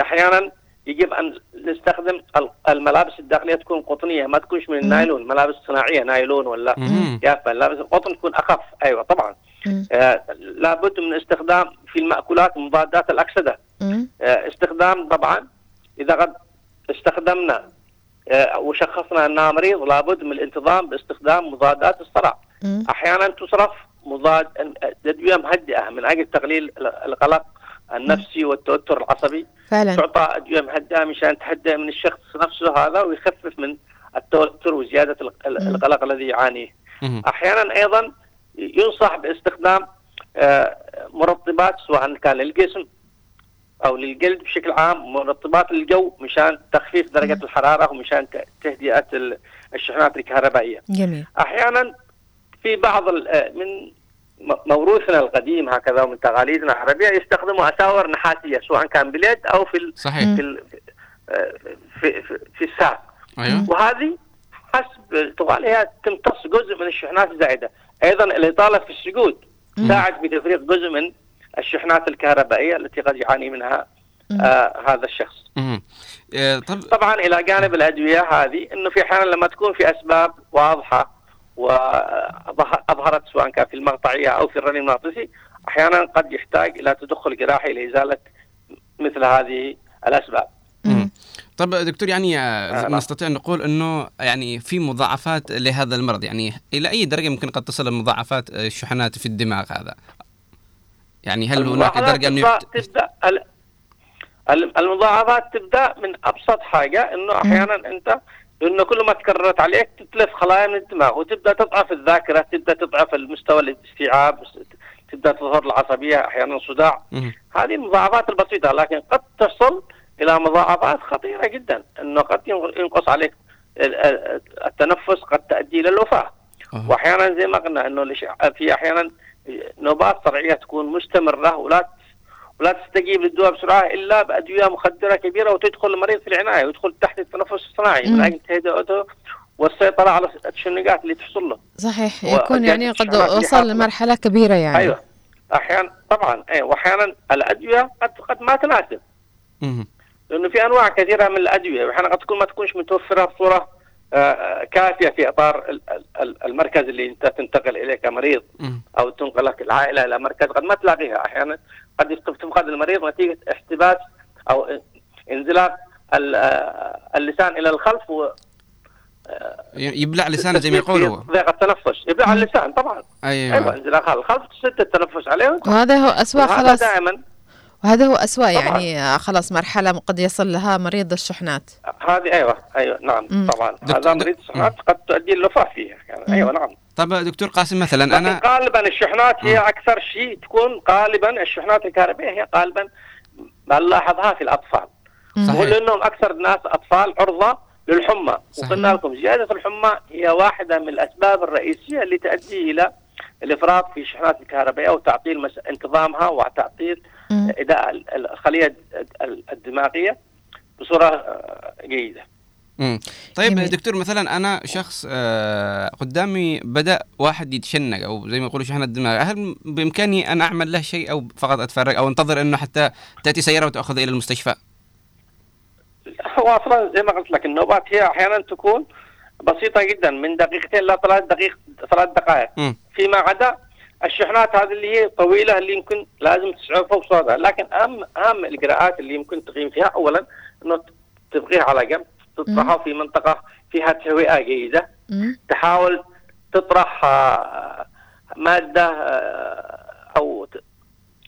أحيانا يجب أن نستخدم ال- الملابس الداخلية تكون قطنية ما تكونش من النايلون. ملابس صناعية نايلون ولا مم. يافا. ملابس القطن تكون أخف. أيوه طبعا. آه لابد من استخدام في المأكولات مضادات الأكسدة. آه استخدام طبعا إذا قد استخدمنا وشخصنا أنها مريض لابد من الانتظام باستخدام مضادات الصرع. مم. أحيانا تصرف مضاد أدوية مهدئة من أجل تقليل ال- القلق النفسي والتوتر العصبي. فعلا. تعطى أدوية مهدئة مشان تهدئ من الشخص نفسه هذا ويخفف من التوتر وزيادة ال- ال- القلق الذي يعانيه. أحيانا أيضا ينصح باستخدام آه، مرطبات سواء كان للجسم أو للجلد بشكل عام مرطبات للجو مشان تخفيف درجة الحرارة ومشان تهدئة ال- الشحنات الكهربائية. جميل أحيانا في بعض آه، من موروثنا القديم هكذا ومن تقاليدنا العربية يستخدموا أساور نحاسية سواء كان باليد أو في صحيح. في ال- آه، في, في, في الساق. أيوه وهذه حسب طوالها تمتص جزء من الشحنات الزائدة، أيضا الإطالة في السجود تساعد في تفريغ جزء من الشحنات الكهربائية التي قد يعاني منها آه هذا الشخص. آه، طب طبعا إلى جانب الأدوية هذه إنه في أحيانا لما تكون في أسباب واضحة وأظهرت سواء كان في المقطعية أو في الرنين المغناطيسي أحيانا قد يحتاج إلى تدخل جراحي لإزالة مثل هذه الأسباب. طب دكتور يعني آه، نستطيع أن نقول إنه يعني في مضاعفات لهذا المرض يعني إلى أي درجة ممكن قد تصل المضاعفات آه، الشحنات في الدماغ هذا؟ يعني هل هناك درجة أنه. تبدا ال- ال- المضاعفات تبدأ من أبسط حاجة إنه أحيانا أنت لأنه كل ما تكررت عليك تتلف خلايا من الدماغ وتبدأ تضعف الذاكرة تبدأ تضعف المستوى الاستيعاب تبدأ تظهر العصبية أحيانا صداع. هذه المضاعفات البسيطة لكن قد تصل إلى مضاعفات خطيرة جدا إنه قد ينقص عليك ال- ال- التنفس قد تؤدي إلى الوفاة. واحيانا زي ما قلنا إنه في أحيانا نوبات صرعيه تكون مستمرة ولا ولا تستجيب للدواء بسرعة إلا بأدوية مخدرة كبيرة وتدخل المريض في العناية ويدخل تحت التنفس الصناعي. من أجل تهدئته والسيطرة على التشنجات اللي تحصل له. صحيح يكون يعني قد وصل حاصلة. لمرحلة كبيرة يعني. أيوه. أحيانا طبعا أيوه وأحيانا الأدوية قد قد ما تناسب. لأنه في أنواع كثيرة من الأدوية. وأحيانا قد تكون ما تكونش متوفرة بصورة كافية في إطار ال- ال- ال- المركز اللي أنت تنتقل اليه كمريض أو تنقلك العائلة إلى مركز قد ما تلاقيها. أحيانا قد تفقد المريض نتيجة احتباس أو انزلاق آه، اللسان إلى الخلف و يبلع لسانه زي ما يقولوا ضيق التنفس. يبلع اللسان طبعا. أيوه. أيوه انزلاق الخلف تسد التنفس عليه وهذا هو أسوأ وهذا خلاص. دائما وهذا هو أسوأ يعني آه، خلاص مرحلة قد يصل لها مريض الشحنات. هذه أيوه أيوه نعم مم. طبعا. هذا مريض الشحنات قد تؤدي للوفاه فيها يعني. أيوه نعم. طب دكتور قاسم مثلا لكن أنا غالبا الشحنات هي أكثر شيء تكون غالبا الشحنات الكهربائية هي غالبا ما نلاحظها في الأطفال. وهو لانهم أكثر ناس أطفال عرضة للحمى. وقلنا لكم زياده الحمى هي واحدة من الأسباب الرئيسية اللي تؤدي إلى الإفراط في الشحنات الكهربائية وتعطيل مس... انتظامها وتعطيل اداء ال- الخلية الد- الدماغية بصورة آه، جيدة. مم. طيب دكتور مثلا أنا شخص آه قدامي بدأ واحد يتشنق أو زي ما يقولوا شحنة الدماغ هل بإمكاني أن أعمل له شيء أو فقط أتفرج أو أنتظر إنه حتى تأتي سيارة وتاخذه إلى المستشفى؟ هو أصلا زي ما قلت لك النوبات هي أحيانا تكون بسيطة جدا من دقيقتين لا ثلاث دقائق ثلاث دقائق. مم. فيما عدا الشحنات هذه اللي هي طويلة اللي يمكن لازم تسعفها بصوتها لكن اهم أهم الاجراءات اللي يمكن تقيم فيها اولا إنه تبقيها على جنب تطرحها في منطقة فيها تهوئه جيدة. تحاول تطرح آه، مادة آه، أو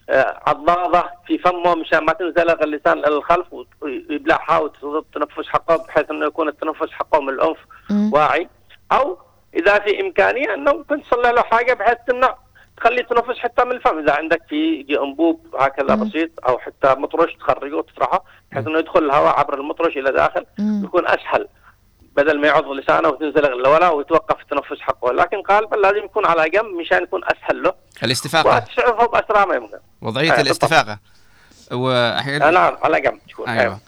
آه، عضاضة في فمه مشان ما تنزلق اللسان إلى الخلف ويبلعها وتصير التنفس حقه بحيث إنه يكون التنفس حقه من الانف واعي. أو إذا في إمكانية إنه ممكن تصلح له حاجة بحيث تمنع تخلي التنفس حتى من الفم. إذا عندك في يجي أنبوب هكذا بسيط أو حتى مطرش تخرجه وتطرحه بحيث إنه يدخل الهواء عبر المطرش إلى داخل يكون أسهل. بدل ما يعض لسانه وتنزلق لورا ويتوقف التنفس حقه. لكن غالبا لازم يكون على جنب مشان يكون أسهل له. الاستفاقة. وتسعفه بأسرع ما يمكن. وضعية آه، الاستفاقة. آه، واحيانا نعم على جنب. تكون أيوه.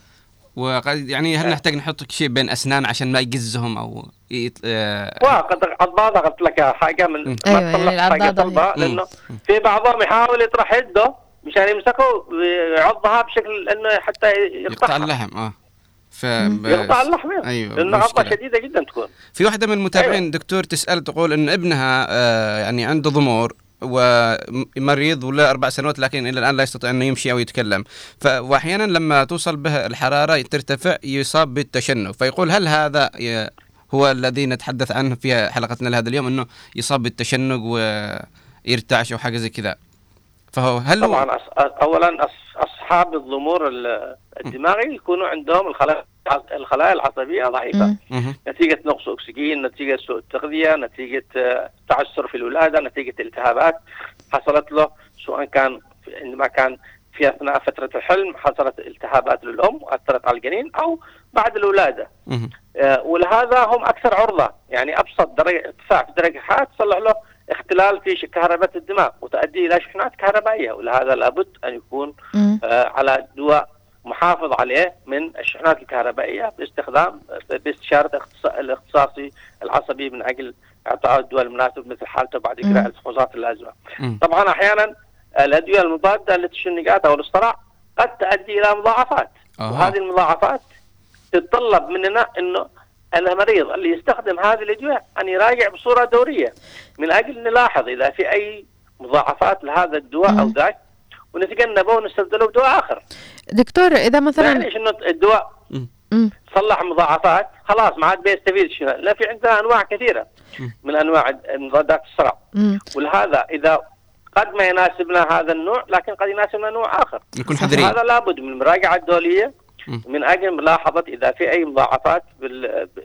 وقد يعني هل نحتاج نحط شيء بين أسنان عشان ما يقزهم أو يط... آه، وقد عضاضه قلت لك حاجة من أيوة، ما تصلح يعني حاجة العضاضة صلبه هي. لأنه في بعضهم يحاول يطرح يده مشان يمسكه ويعضها بشكل إنه حتى يقطع اللحم آه. ف يقطع اللحم أيوه لأنه عضة. شديدة جدا تكون. في واحدة من المتابعين دكتور تسأل تقول إن ابنها آه يعني عنده ضمور ومريض ولا أربع سنوات لكن إلى الآن لا يستطيع أنه يمشي أو يتكلم ف... وأحيانا لما توصل به الحرارة ترتفع يصاب بالتشنج فيقول هل هذا. هو الذي نتحدث عنه في حلقتنا لهذا اليوم أنه يصاب بالتشنج ويرتعش أو حاجة زي كذا فهو هل هو طبعا أص... اولا. أصحاب الضمور ال- الدماغي يكونوا عندهم الخلايا الخلايا العصبية ضعيفة. نتيجة نقص أكسجين نتيجة سوء التغذية نتيجة آه، تعثر في الولادة نتيجة التهابات. حصلت له سواء كان في- عندما كان في أثناء فترة الحلم حصلت التهابات للأم وأثرت على الجنين أو بعد الولادة. آه، ولهذا هم أكثر عرضة. يعني أبسط درجة ارتفاع في درجة الحراره تصلح له اختلال في كهرباء الدماغ وتؤدي إلى شحنات كهربائية. ولهذا لابد أن يكون آه، على دواء محافظ عليه من الشحنات الكهربائية باستخدام باستشارة اختص- الاختصاصي العصبي من أجل إعطاء الدواء المناسب مثل حالته بعد إجراء الفحوصات اللازمة. طبعا أحيانا الأدوية المضادة للتشنجات أو الصرع قد تؤدي إلى مضاعفات أها. وهذه المضاعفات تتطلب مننا إنه المريض اللي يستخدم هذه الأدوية أن يراجع بصورة دورية من أجل نلاحظ إذا في أي مضاعفات لهذا الدواء أو ذاك ونتجنبه ونستبدله بدواء آخر. دكتور إذا ما مثلا يعنيش انه الدواء. صلح مضاعفات. خلاص ما عاد بيستفيد شنو. لا في عندنا أنواع كثيرة. من أنواع مضادات الصرع. ولهذا إذا قد ما يناسبنا هذا النوع لكن قد يناسبنا نوع آخر. نكون حذرين. هذا لابد من المراجعه الدولية. من أجل ملاحظة إذا في أي مضاعفات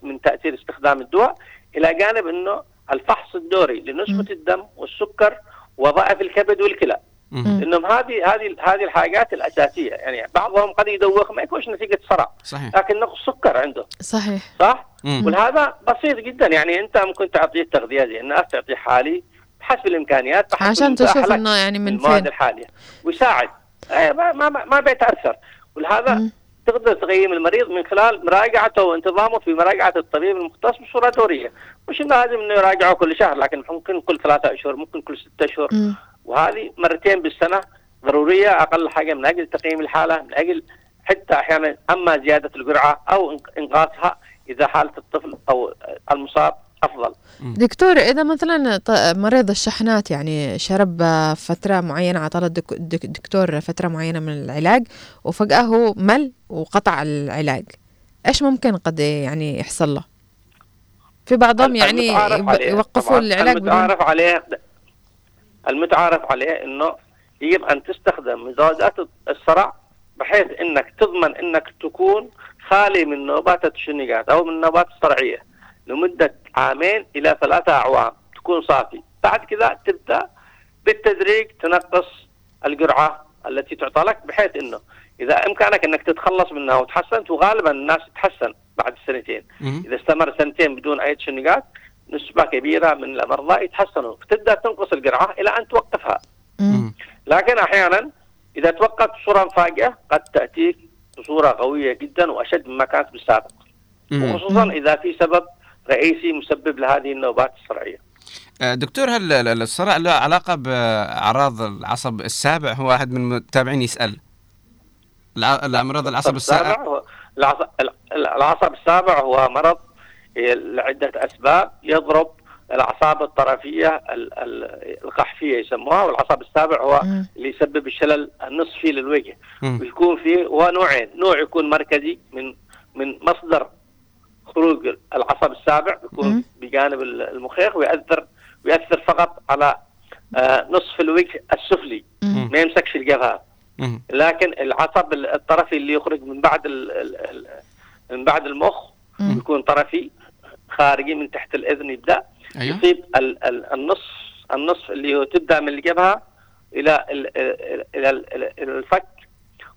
من تأثير استخدام الدواء إلى جانب إنه الفحص الدوري لنسبة الدم والسكر وظائف الكبد والكلى. انهم هذه هذه هذه الحاجات الأساسية. يعني بعضهم قد يدوخ ما يكونش نتيجة صرع صحيح. لكن نقص سكر عنده. صحيح. صح؟ مم. ولهذا بسيط جدا. يعني أنت ممكن تعطيه تغذيه زي الناس تعطيه حالي بحسب الإمكانيات بحسب عشان تشوف إنه يعني من المواد فين. الحالية. ويساعد. أي ما ما ما- بيتأثر. ولهذا تقدر تقيم المريض من خلال مراجعته وانتظامه في مراجعة الطبيب المختص بصورة دورية. مش إنه لازم إنه يراجعه كل شهر لكن ممكن كل ثلاثة أشهر ممكن كل ستة أشهر. وهذه مرتين بالسنة ضرورية أقل حاجة من أجل تقييم الحالة من أجل حتى أحيانا أما زيادة الجرعه أو إنقاصها إذا حالة الطفل أو المصاب أفضل. دكتور إذا مثلا ط- مريض الشحنات يعني شرب فترة معينة عطى له الدك- الدك- الدكتور فترة معينة من العلاج وفجأة هو مل وقطع العلاج إيش ممكن قد يعني يحصل له؟ في بعضهم يعني يوقفوا العلاج بدون المتعارف عليه المتعارف عليه إنه يجب أن تستخدم مزاجات الصرع بحيث إنك تضمن إنك تكون خالي من نوبات التشنجات أو من النوبات الصرعية لمدة عامين إلى ثلاثة أعوام تكون صافي. بعد كذا تبدأ بالتدريج تنقص الجرعة التي تعطى لك بحيث إنه إذا إمكانك إنك تتخلص منها وتحسنت وغالبا الناس تتحسن بعد السنتين إذا استمر سنتين بدون أي تشنجات نسبة كبيرة من المرضى يتحسنوا. فتبدا تنقص الجرعة إلى أن توقفها. لكن أحيانا إذا توقفت بصورة مفاجئه قد تاتيك بصورة قوية جدا وأشد مما كانت بالسابق. وخصوصا إذا في سبب رئيسي مسبب لهذه النوبات الصرعية. آه، دكتور هل ال- ال- الصرع له علاقة بأعراض العصب السابع؟ هو واحد من المتابعين يسأل. الع- الأمراض العصب السابع السابع؟ هو العصب, العصب السابع هو مرض لعدة أسباب. يضرب الأعصاب الطرفية ال- ال- القحفية يسموها والعصب السابع هو اللي يسبب الشلل النصفي للوجه. ويكون فيه هو نوعين. نوع يكون مركزي من من مصدر خروج العصب السابع يكون بجانب ال- المخيخ ويأثر ويأثر فقط على آه، نصف الوجه السفلي. ما يمسكش الجبهة. لكن العصب الطرفي اللي يخرج من بعد ال ال ال من بعد المخ يكون طرفي. خارجي من تحت الإذن يبدأ. أيوه. يصيب ال ال النص النصف اللي هو تبدأ من الجبهة إلى ال ال إلى ال- ال- إلى الفك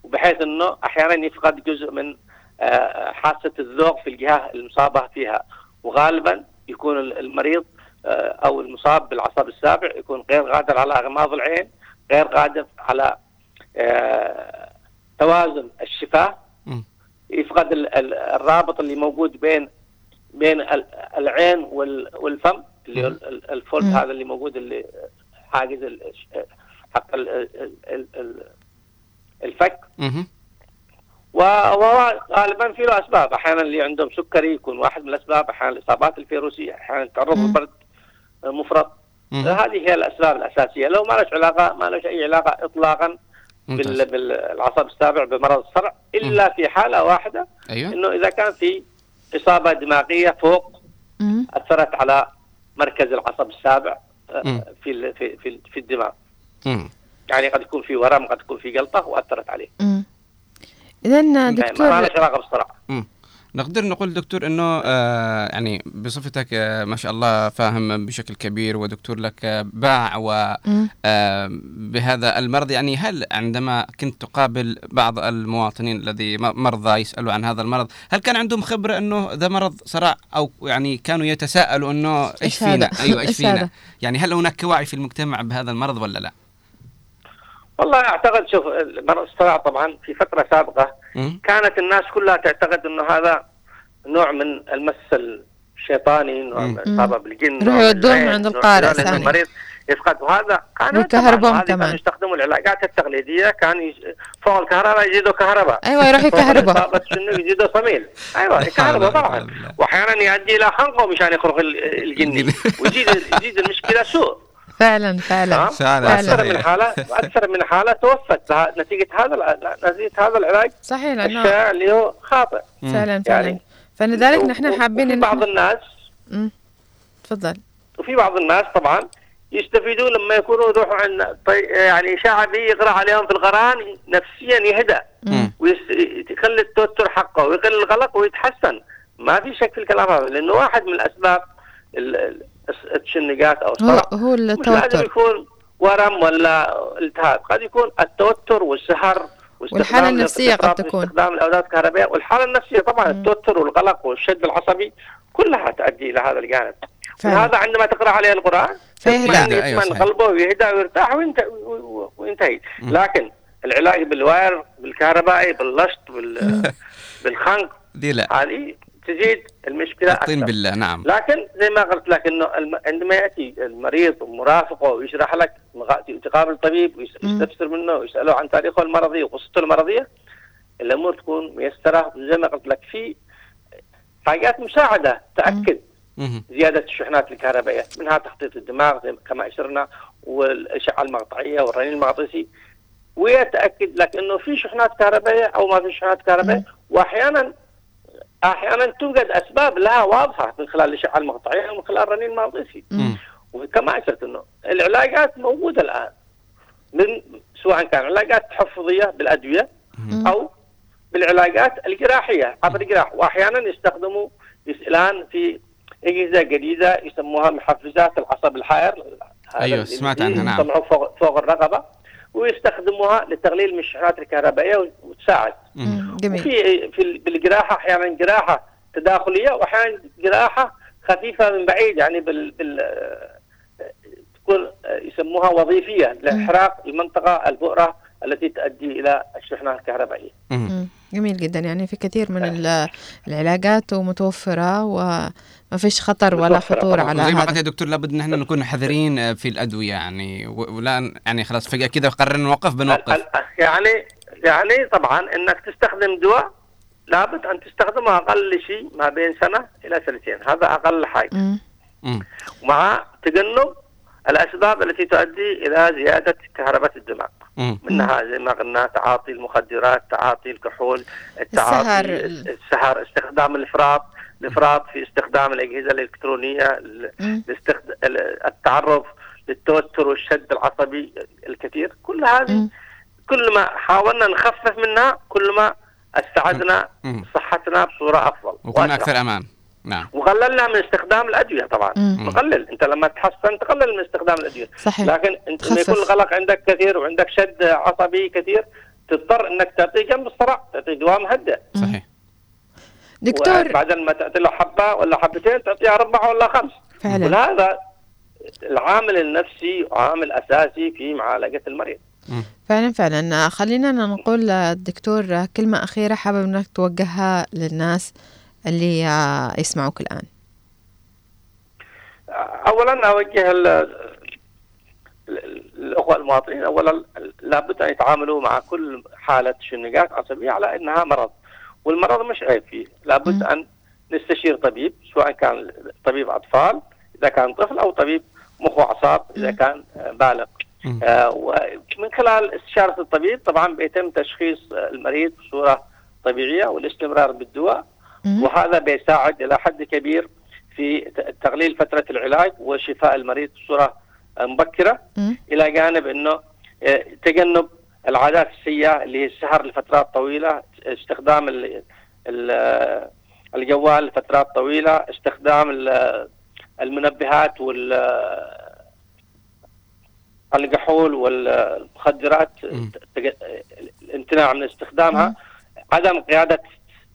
وبحيث إنه أحيانا يفقد جزء من آه، حاسة الذوق في الجهة المصابة فيها. وغالبا يكون ال- المريض آه، أو المصاب بالعصب السابع يكون غير قادر على أغماض العين غير قادر على آه، توازن الشفاة. يفقد ال- ال- الرابط اللي موجود بين بين ال- العين وال- والفم اللي الفولت. هذا اللي موجود اللي حاجز حق ال- ال- ال- ال- الفك. مهم. وهو غالبا في له أسباب. أحيانا اللي عندهم سكري يكون واحد من الأسباب أحيانا الإصابات الفيروسية أحيانا تعرض للبرد مفرط. هذه هي الأسباب الأساسية. لو ما لهش علاقة ما لهش أي علاقة اطلاقا بالعصب السابع بمرض الصرع إلا في حالة واحدة أيوه. إنه إذا كان في إصابة دماغية فوق أثرت على مركز العصب السابع آه، مم. في ال- في في, في الدماغ مم. يعني قد يكون في ورم قد يكون في جلطه وأثرت عليه ما دكتور ما علاقه مم. نقدر نقول دكتور إنه آه يعني بصفتك آه ما شاء الله فاهم بشكل كبير ودكتور لك آه باع و. آه بهذا المرض يعني هل عندما كنت تقابل بعض المواطنين الذي مرضى يسألوا عن هذا المرض هل كان عندهم خبرة إنه ذا مرض صرع أو يعني كانوا يتساءلوا إنه إيش فينا؟ أيوه إيش فينا؟ يعني هل هناك وعي في المجتمع بهذا المرض ولا لا والله أعتقد شوف مرض الصرع طبعا في فترة سابقة مم. كانت الناس كلها تعتقد إنه هذا نوع من المس الشيطاني نوع من الإصابة بالجن يروحوا نوع من يودوهم العين، عند القارئ ثاني. المريض يفقد. وهذا كان وهذه كمان. كانوا يستخدموا العلاجات التقليدية كان يج... فوق الكهرباء يزيدوا كهرباء. أيوة، يروح يكهربوا. يزيدوا صميل. أيوه يكهربوا طبعا. واحيانا يؤدي إلى خنقه مشان يخرج ال- الجني. ويزيد يزيد المشكلة سوء. فعلا فعلا ها؟ وأكثر من حالة وأكثر من حالة توفت. نتيجة هذا نتيجة هذا العلاج صحيح لأنه الشائع اللي هو خاطئ. فعلا فعلا. فلذلك نحن حابين وفي إن بعض الناس. تفضل. وفي بعض الناس طبعا يستفيدون لما يكونوا يروحوا طي... يعني شعبي يقرأ عليهم في القرآن نفسيا يهدى ويخلي التوتر حقه ويقل القلق ويتحسن. ما في شك في الكلام هذا لأنه واحد من الأسباب ال- ال- الس- التشنجات أو هو الصرع هو مش لازم التوتر يكون ورم ولا التهاب. قد يكون التوتر والسهر واستخدام والحالة النفسية قد تكون. استخدام الاودات الكهربائية. والحالة النفسية طبعا التوتر والقلق والشد العصبي كلها تؤدي إلى هذا الجانب. هذا عندما تقرأ عليه القرآن فيهدى. أيوة. قلبه ويهدى ويرتاح وينت- و- و- وينتهي. لكن العلاج بالواير بالكهربائي باللشط بال بالخنق دي لا. هذه تزيد المشكلة أكثر. بالله نعم. لكن زي ما قلت لك إنه الم... عندما يأتي المريض ومرافقه ويشرح لك تقابل طبيب ويستفسر منه ويسأله عن تاريخه المرضي وقصته المرضية الأمور تكون ميسرة. زي ما قلت لك في حاجات مساعدة تأكد. زيادة الشحنات الكهربائية منها تخطيط الدماغ كما أشرنا والأشعة المقطعيه والرنين المغناطيسي ويتاكد لك إنه في شحنات كهربائية أو ما في شحنات كهربائية. واحيانا أحيانا توجد أسباب لها واضحة من خلال الاشعه المقطعية ومن خلال الرنين المغناطيسي. وكما أشرت أنه العلاجات موجودة الآن من سواء كان علاجات تحفظيه بالأدوية أو بالعلاجات الجراحية عبر الجراح. وأحيانا يستخدموا الآن في اجهزه جديدة يسموها محفزات العصب الحائر. اللي سمعت عنها، نعم. فوق, فوق الرقبة. ويستخدموها لتقليل من الشحنات الكهربائية وتساعد. جميل. في في ال- بالجراحه أحيانا جراحة تداخلية واحيانا جراحة خفيفة من بعيد يعني بال, بال تكون يسموها وظيفية لإحراق المنطقة البؤرة التي تؤدي إلى الشحنة الكهربائية. جميل جدا. يعني في كثير من ال- العلاجات ومتوفرة وما فيش خطر ولا طبعاً. على زي ما قلت يا دكتور لابد إن إحنا نكون حذرين آه، في الأدوية يعني ولا يعني خلاص فجأة كذا قررنا نوقف بنوقف ال- يعني يعني طبعا إنك تستخدم دواء لابد أن تستخدمه أقل شيء ما بين سنة إلى سنتين هذا أقل حاجة. مع تجنب الأسباب التي تؤدي إلى زيادة كهرباء الدماغ. منها زي ما قلنا تعاطي المخدرات تعاطي الكحول التعاطي السهر. السهر استخدام الافراط الافراط في استخدام الاجهزه الالكترونيه التعرض للتوتر والشد العصبي الكثير. كل هذه كل ما حاولنا نخفف منها كل ما استعدنا. صحتنا بصورة أفضل وكنا. أكثر أمان. نعم. وقللنا من استخدام الأدوية طبعا. نقلل أنت لما تحسن تقلل من استخدام الأدوية. صحيح. لكن أنت لما. يكون القلق عندك كثير وعندك شد عصبي كثير تضطر إنك تعطيه جنب الصرع تعطيه دواء مهدئ صحيح. دكتور. بعدين ما تعطي له حبة ولا حبتين تعطيه أربعة ولا خمس. فعلا. ولهذا العامل النفسي عامل أساسي في معالجة المريض. فعلا فعلا. خلينا نقول الدكتور كلمة أخيرة حابب أنك توجهها للناس اللي يسمعوك الآن. اولا أوجه ال- ال- الأخوة المواطنين اولا لابد أن يتعاملوا مع كل حالة شنقات عصبيه على إنها مرض. والمرض مش عيب فيه. لابد أن نستشير طبيب سواء كان طبيب أطفال إذا كان طفل أو طبيب مخ وأعصاب إذا كان بالغ. آه، ومن خلال استشارة الطبيب طبعا بيتم تشخيص المريض بصورة طبيعية والاستمرار بالدواء. وهذا بيساعد إلى حد كبير في تقليل فترة العلاج وشفاء المريض بصورة مبكرة. إلى جانب إنه آه، تجنب العادات السيئة اللي هي السهر لفترات طويلة استخدام ال- ال- الجوال لفترات طويلة استخدام ال- المنبهات وال الكحول والمخدرات الامتناع من استخدامها. عدم قيادة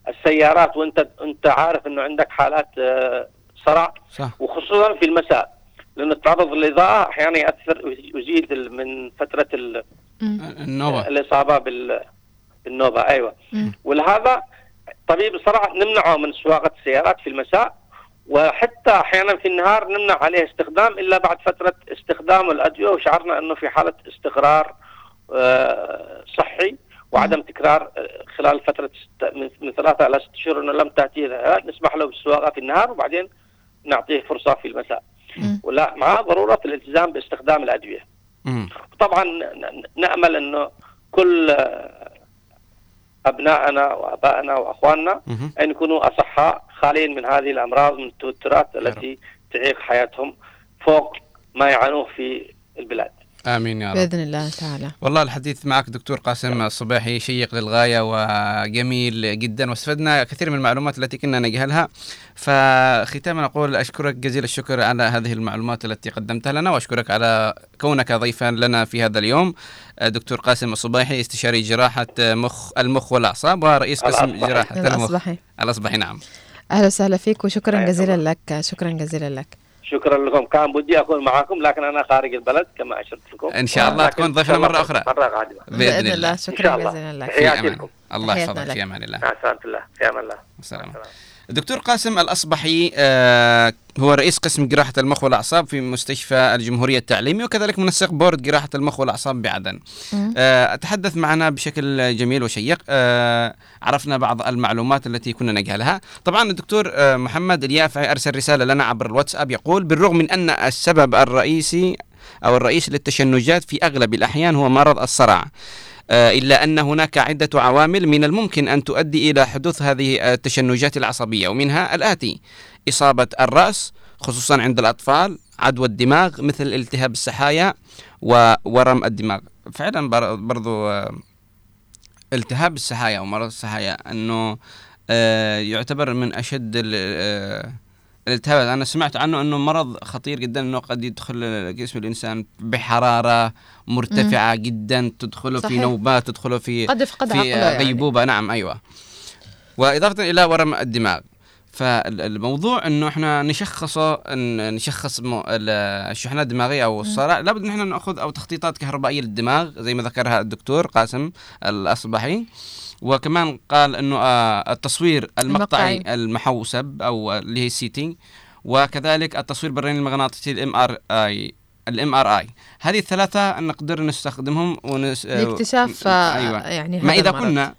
السيارات وانت انت عارف انه عندك حالات آه، صرع. صح. وخصوصا في المساء لأن التعرض للإضاءة أحيانا يأثر ويزيد من فترة ال- النوبة. الإصابة بال- بالنوبة أيوة. ولهذا طبيب الصرع نمنعه من سواقة السيارات في المساء وحتى أحيانا في النهار نمنع عليه استخدام إلا بعد فترة استخدام الأدوية وشعرنا أنه في حالة استقرار آه، صحي وعدم تكرار آه، خلال فترة ست- من- من ثلاثة إلى ست شهور أنه لم تأتيه الهالات نسمح له بالسواقة في النهار وبعدين نعطيه فرصة في المساء. ولا مع ضرورة الالتزام باستخدام الأدوية. طبعا ن- ن- نأمل أنه كل أبنائنا وأبائنا وأخواننا أن يكونوا أصحاء خالين من هذه الأمراض من التوترات التي تعيق حياتهم فوق ما يعانوه في البلاد. آمين يا رب. بإذن الله تعالى. والله الحديث معك دكتور قاسم الصباحي شيق للغاية وجميل جدا واستفدنا كثير من المعلومات التي كنا نجهلها. فختاما أقول أشكرك جزيل الشكر على هذه المعلومات التي قدمتها لنا وأشكرك على كونك ضيفا لنا في هذا اليوم. دكتور قاسم الصباحي استشاري جراحة مخ المخ والأعصاب ورئيس قسم. جراحة المخ. الأصبحي. الأصبحي نعم. أهلا وسهلا فيك وشكرا جزيلا. لك. شكرا جزيلا لك. شكرا لكم. كان بدي أكون معاكم لكن أنا خارج البلد كما أشرت لكم. إن شاء الله تكون ضيفنا الله مرة أخرى. مرة قادمه بإذن الله. إن شكرا شاء الله. جزيلا لك الله. يحفظك. في أمان الله. مع سلامه الله أمان الله. السلام. الدكتور قاسم الأصبحي آه، هو رئيس قسم جراحة المخ والأعصاب في مستشفى الجمهورية التعليمي وكذلك منسق بورد جراحة المخ والأعصاب بعدن. آه، أتحدث معنا بشكل جميل وشيق. آه، عرفنا بعض المعلومات التي كنا نجهلها. طبعا الدكتور محمد اليافعي أرسل رسالة لنا عبر الواتساب يقول بالرغم من أن السبب الرئيسي أو الرئيس للتشنجات في أغلب الأحيان هو مرض الصرع إلا أن هناك عدة عوامل من الممكن أن تؤدي إلى حدوث هذه التشنجات العصبية ومنها الآتي إصابة الرأس خصوصا عند الأطفال عدوى الدماغ مثل التهاب السحايا وورم الدماغ. فعلا بر- برضو آه، التهاب السحايا أو مرض السحايا أنه آه، يعتبر من أشد آه، الالتهابات أنا سمعت عنه أنه مرض خطير جدا أنه قد يدخل جسم الإنسان بحرارة مرتفعة جدا تدخله في صحيح. نوبات تدخله في قد يفقد في عقله آه، يعني. غيبوبة. نعم أيوة. وإضافة إلى ورم الدماغ. فالموضوع إنه إحنا نشخصه إن نشخص الشحنات الدماغيه أو الصرع. لابد إن إحنا نأخذ أو تخطيطات كهربائية للدماغ زي ما ذكرها الدكتور قاسم الأصبحي. وكمان قال إنه آه، التصوير المقطعي المقطعي. المحوسب أو اللي هي ال CT وكذلك التصوير بالرنين المغناطيسي ال MRI ال MRI هذه الثلاثة نقدر نستخدمهم ونس... لاكتشاف آه، أيوه يعني ما إذا المرض. كنا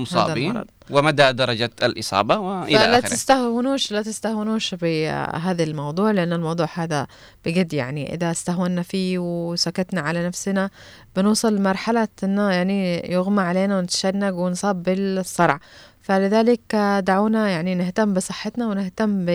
مصابين. ومدى درجة الإصابة وإلى فلا آخره تستهونوش لا تستهونوش بهذا الموضوع لأن الموضوع هذا بجد يعني إذا استهونا فيه وسكتنا على نفسنا بنوصل لمرحلة إنه يعني يغمى علينا ونتشنج ونصاب بالصرع فلذلك دعونا يعني نهتم بصحتنا ونهتم ب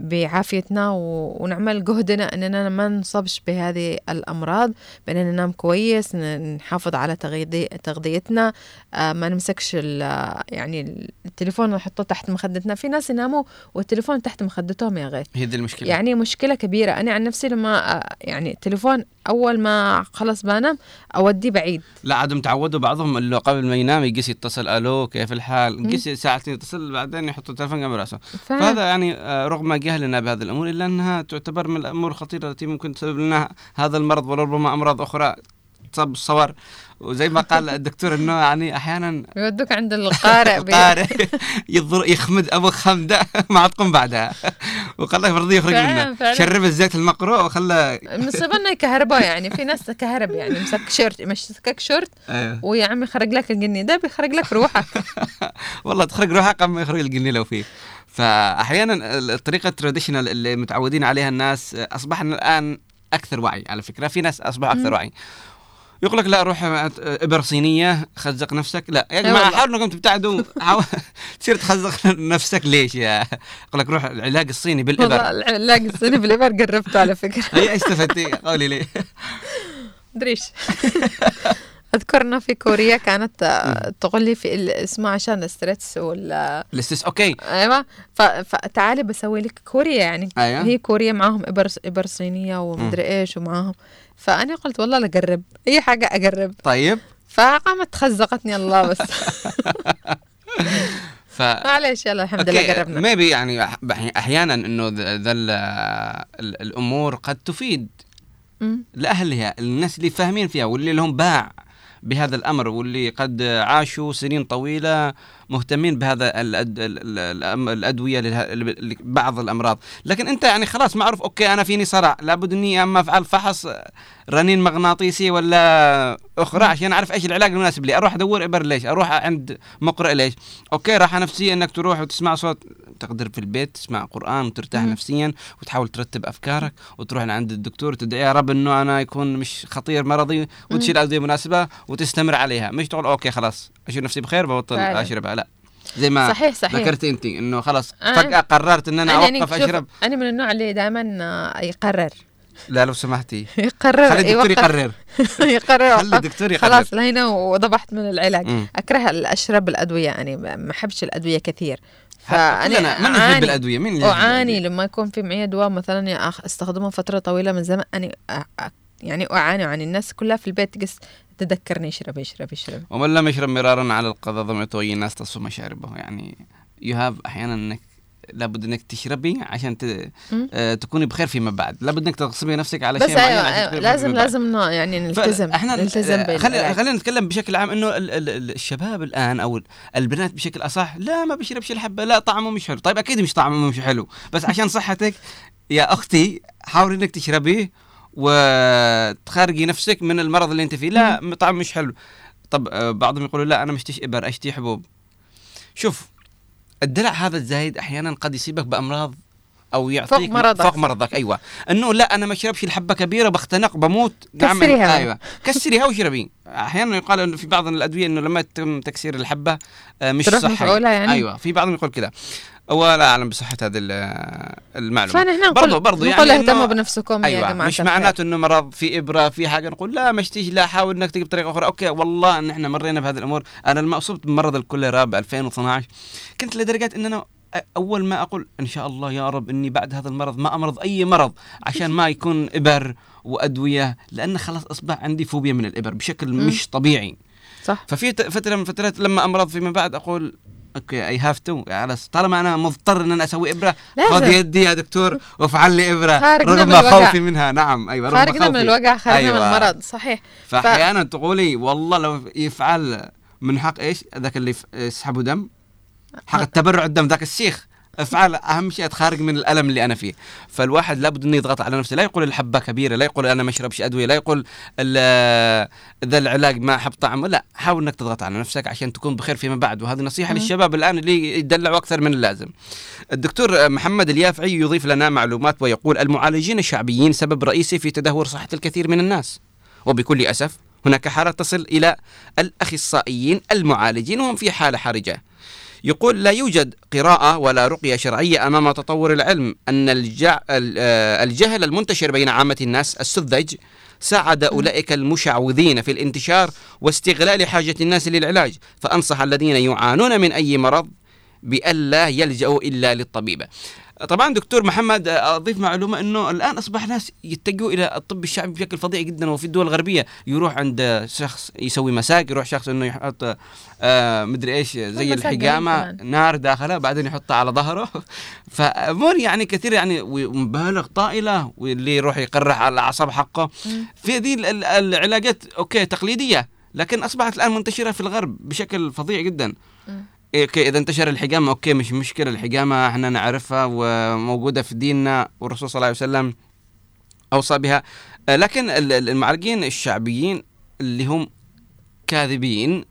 بعافيتنا ونعمل جهدنا إننا ما نصابش بهذه الأمراض بإننا ننام كويس نحافظ على تغذي- تغذيتنا آه، ما نمسكش ال- يعني التليفون نحطه تحت مخدتنا. في ناس يناموا والتليفون تحت مخدتهم يا غير هي دي المشكلة. يعني مشكلة كبيرة. أنا عن نفسي لما آه، يعني التليفون أول ما خلص بنام أوديه بعيد. لا عادهم تعودوا بعضهم اللي قبل ما ينام يقيس يتصل ألو كيف الحال؟ يقيس ساعتين يتصل بعدين يحط التليفون جنب رأسه. فعلا. فهذا يعني آه، رغم جهلنا بهذه الأمور إلا أنها تعتبر من الأمور الخطيرة التي ممكن تسبب لنا هذا المرض وربما أمراض أخرى تصاب بالصور وزي ما قال الدكتور إنه يعني أحيانا يودوك عند القارئ القارئ يضر يخمد أبو خمدة ما عاد تقوم بعدها وقال لك برضه يخرج منه. شرب الزيت المقروء وخلى المصيبة إنه يكهربوا يعني في ناس كهرب يعني مسك شورت مسكك شورت أيوه. ويا عم يخرج لك الجني ده بيخرج لك روحك والله تخرج روحك قبل ما يخرج الجني لو فيه فأحيانا الطريقة ال traditional اللي متعودين عليها الناس أصبحنا الآن أكثر وعي على فكرة في ناس أصبحوا أكثر. وعي يقول لك لا روح ابر صينية خزق نفسك. لا يا أي جماعة. حاولوا انكم تبتعدوا. تصير تخزق نفسك. ليش يا؟ يقول لك روح العلاج الصيني بالإبر. العلاج الصيني بالإبر قربته على فكرة. هي إيش استفدتي. قولي لي. مدريش أذكر إنه في كوريا كانت آه، تقول لي في اسمه عشان ال stress وال ال stress okay. أيوه. فتعالي بسوي لك كوريا يعني. أيوة. هي كوريا معاهم ابر إبر صينية ومدري إيش ومعاهم. فأنا قلت والله لا اقرب أي حاجة اقرب طيب. فقامت خزقتني الله بس. ف معلش يلا الحمد لله قربنا maybe يعني أحيانا إنه ذا ذا ال- ال- الأمور قد تفيد مم. لأهلها الناس اللي فاهمين فيها واللي لهم باع بهذا الأمر واللي قد عاشوا سنين طويلة مهتمين بهذا الأد... الأدوية لبعض الأمراض. لكن أنت يعني خلاص معروف okay أنا فيني صرع. لابد أني أما أفعل فحص رنين مغناطيسي ولا أخرى عشان أعرف إيش العلاج المناسب لي. أروح أدور إبر ليش؟ أروح عند مقرئ ليش؟ okay راحة نفسية إنك تروح وتسمع صوت. تقدر في البيت تسمع قرآن وترتاح مم. نفسيا وتحاول ترتب أفكارك وتروح لعند الدكتور وتدعي يا رب إنه أنا يكون مش خطير مرضي وتشيل أدوية مناسبة وتستمر عليها. مش تقول okay خلاص. أشوف نفسي بخير ببطل فعلا. اشربها لا. زي ما صحيح، صحيح. ذكرت أنت إنه خلاص أنا- فجأة قررت إن أنا يعني أوقف أشرب. أنا من النوع اللي دائما يقرر. لا لو سمحتي. يقرر خلي الدكتور. يقرر. يقرر خلي الدكتور يقرر. خلاص لهنا وضبحت من العلاج. مم. أكره الاشرب الأدوية يعني ما أحبش الأدوية كثير. كلنا ما نحب أعاني- الأدوية؟ مين أعاني لما يكون في معي دواء مثلا استخدمه فترة طويلة من زمان. أنا أ- أ- يعني أعاني عن الناس كلها في البيت. تقص تذكرني اشرب اشرب اشرب. ومن لم يشرب مرارا على القذى ظمئت وأي الناس تصفو مشاربه يعني you have أحيانا إنك لابد إنك تشربي عشان ت... آه تكوني بخير فيما بعد. لابد إنك تغصبي نفسك على بس شيء أيوة عشان أيوة لازم بعد. لازم يعني نلتزم إحنا نلتزم خلينا بالعلاج. خلينا نتكلم بشكل عام إنه ال ال ال الشباب الآن أو البنات بشكل أصح لا ما بيشربش الحبة لا طعمه مش حلو. طيب أكيد مش طعمه مش حلو. بس عشان صحتك يا أختي حاولي إنك تشربيه. وتخارجي نفسك من المرض اللي انت فيه. لا طعم مش حلو. طب آه، بعضهم يقولوا لا أنا مشتيش إبر اشتي حبوب؟ شوف الدلع هذا الزايد أحيانا قد يصيبك بأمراض أو يعطيك مرضك. فوق مرضك أيوه. إنه لا أنا ما اشربش الحبة كبيرة بختنق بموت نعم، كسريها. أيوه. كسريها واشربي أحيانا يقال إنه في بعض الأدوية إنه لما يتم تكسير الحبة آه، مش صحي. يعني؟ أيوه في بعضهم يقول كذا ولا أعلم بصحة هذه ال- المعلومة. فنحن برضو برضو نقول يعني اهتموا بنفسكم يا أيوه جماعة مش. معناته إنه مرض في إبرة في حاجة نقول لا ما اشتيش لا حاول إنك تجيب طريقة أخرى. okay والله إن إحنا مرينا بهذه الأمور. أنا لما اصبت بمرض الكوليرا ب 2012 كنت لدرجه إن أنا أول ما أقول إن شاء الله يا رب إني بعد هذا المرض ما أمرض أي مرض عشان ما يكون إبر وأدوية لأن خلاص أصبح عندي فوبيا من الإبر بشكل. مش طبيعي. صح. ففي فترة من فترات لما أمرض فيما بعد أقول okay I have to خلاص طالما أنا مضطر ان أنا أسوي ابره. خذ يدي يا دكتور وافعل لي ابره رغم من. خوفي منها نعم أيوه رغم خارجنا من. الوجع خارجنا من أيوة. المرض صحيح ف- فاحيانا تقولي والله لو يفعل من حق إيش ذاك اللي يسحبوا دم حق التبرع الدم ذاك السيخ افعل أهم شيء أتخارج من الألم اللي أنا فيه. فالواحد لابد إنه يضغط على نفسه. لا يقول الحبة كبيرة لا يقول أنا ما أشربش أدوية لا يقول ذا العلاج ما أحب طعمه. لا حاول إنك تضغط على نفسك عشان تكون بخير فيما بعد. وهذه نصيحة مم. للشباب الآن اللي يدلعوا أكثر من اللازم. الدكتور محمد اليافعي يضيف لنا معلومات ويقول المعالجين الشعبيين سبب رئيسي في تدهور صحة الكثير من الناس. وبكل أسف هناك حالة تصل إلى الأخصائيين المعالجين وهم في حالة حرجة. يقول لا يوجد قراءة ولا رقية شرعية أمام تطور العلم. أن آه، الجهل المنتشر بين عامة الناس السذج ساعد أولئك المشعوذين في الانتشار واستغلال حاجة الناس للعلاج. فأنصح الذين يعانون من أي مرض بألا يلجأوا إلا للطبيبة طبعا دكتور محمد آه، أضيف معلومة إنه الآن أصبح ناس يتجهوا إلى الطب الشعبي بشكل فظيع جدا وفي الدول الغربية يروح عند شخص يسوي مساج يروح شخص إنه يحط آه مدري إيش زي الحجامة نار داخلها بعدين يحطها على ظهره. فامور يعني كثير يعني ومبالغ طائلة واللي يروح يقرح على الأعصاب حقه. في ال- العلاجات okay تقليدية لكن أصبحت الآن منتشرة في الغرب بشكل فظيع جدا. إيه، okay إذا انتشر الحجامة okay مش مشكلة. الحجامة إحنا نعرفها وموجودة في ديننا والرسول صلى الله عليه وسلم أوصى بها. آه، لكن ال- ال- المعالجين الشعبيين اللي هم كاذبين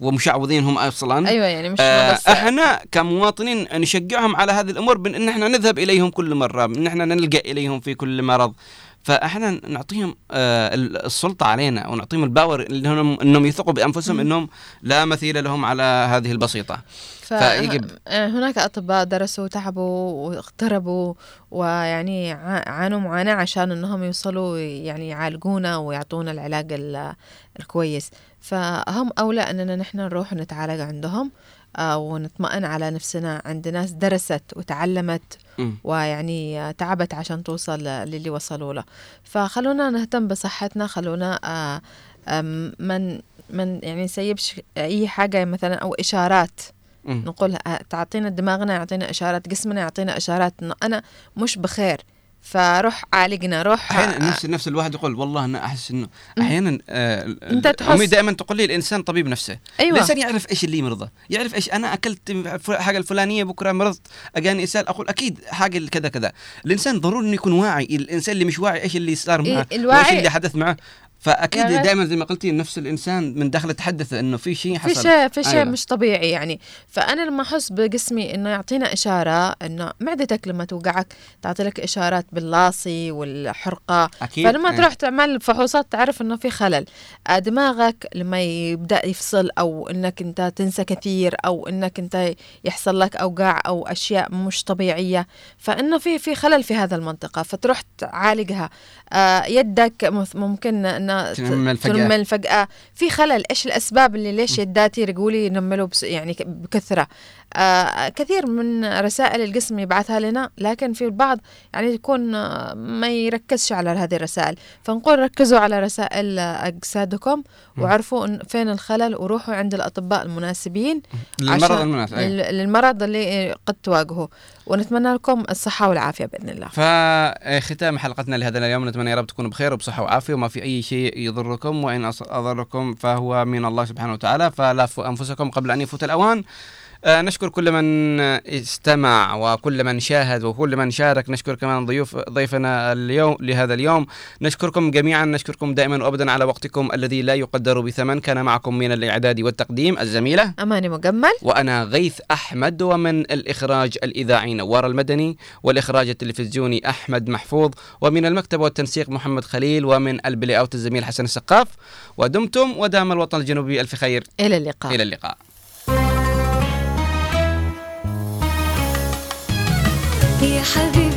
ومشعوذين هم أصلا أيوه يعني مش آه، إحنا كمواطنين نشجعهم على هذه الأمور بأن إحنا نذهب إليهم كل مرة ان إحنا نلجأ إليهم في كل مرض. فاحنا نعطيهم آه، ال- السلطة علينا ونعطيهم الباور انهم إنهم يثقوا بأنفسهم. إنهم لا مثيل لهم على هذه البسيطة. فيجب هناك أطباء درسوا تعبوا واغتربوا ويعني عانوا معاناة عشان إنهم يوصلوا يعني يعالجونا ويعطونا العلاج ال- الكويس. فهم أولى إننا نحن نروح ونتعالج عندهم. آه، ونطمئن على نفسنا عند ناس درست وتعلمت. ويعني آه، تعبت عشان توصل للي وصلوا له فخلونا نهتم بصحتنا خلونا آه، من من يعني نسيبش أي حاجة مثلا أو إشارات مم. نقول ه- تعطينا دماغنا يعطينا إشارات جسمنا يعطينا إشارات انه أنا مش بخير فروح عالجنا روح أحيانا نفس نفس الواحد يقول والله أنا أحس إنه أحيانا آه ال- تحس- أمي دائما تقول لي الإنسان طبيب نفسه. أيوة. الإنسان يعرف إيش اللي يمرضه يعرف إيش أنا أكلت حاجة الفلانية بكرة مرضت أجاني إسهال أقول أكيد حاجة كذا كذا. الإنسان ضروري إنه يكون واعي الإنسان اللي مش واعي إيش اللي صار معه إيه، الواعي- وإيش اللي حدث معه. فأكيد يعني- دائما زي ما قلتي نفس الإنسان من داخله تحدث إنه في شيء في حصل شيء في شيء أيوة. مش طبيعي يعني فأنا لما أحس بجسمي إنه يعطينا إشارة إنه معدتك لما توقعك تعطي لك إشارات باللاصي والحرقة أكيد. فلما إيه. تروح تعمل فحوصات تعرف إنه في خلل آه، دماغك لما يبدأ يفصل أو إنك أنت تنسى كثير أو إنك أنت يحصل لك أوجاع أو أشياء مش طبيعية فإنه في في خلل في هذا المنطقة فتروح تعالجها يدك مث- ممكن انها تنمل فجأة. تنمل فجاه في خلل إيش الأسباب اللي ليش يداتي يرقوا لي ينملوا بس يعني بكثرة؟ آه كثير من رسائل الجسم يبعثها لنا لكن في البعض يعني يكون آه، ما يركزش على هذه الرسائل. فنقول ركزوا على رسائل آه، أجسادكم مم. وعرفوا إن فين الخلل وروحوا عند الأطباء المناسبين للمرض المناسب، للمرض اللي قد تواجهه. ونتمنى لكم الصحة والعافية بإذن الله. فختام حلقتنا لهذا اليوم. نتمنى يا رب تكونوا بخير وبصحة وعافية وما في أي شيء يضركم وإن أضركم فهو من الله سبحانه وتعالى. فلا تفوا أنفسكم قبل أن يفوت الأوان. آه، نشكر كل من استمع وكل من شاهد وكل من شارك. نشكر كمان ضيوف ضيفنا اليوم لهذا اليوم. نشكركم جميعا. نشكركم دائما وابدا على وقتكم الذي لا يقدر بثمن. كان معكم من الإعداد والتقديم الزميلة. أماني مجمل. وأنا غيث أحمد ومن الإخراج الاذاعي نوار المدني والإخراج التلفزيوني أحمد محفوظ ومن المكتب والتنسيق محمد خليل ومن البلاي أوت الزميل حسن السقاف. ودمتم ودام الوطن الجنوبي. ألف خير. إلى اللقاء. إلى اللقاء. حبيبي.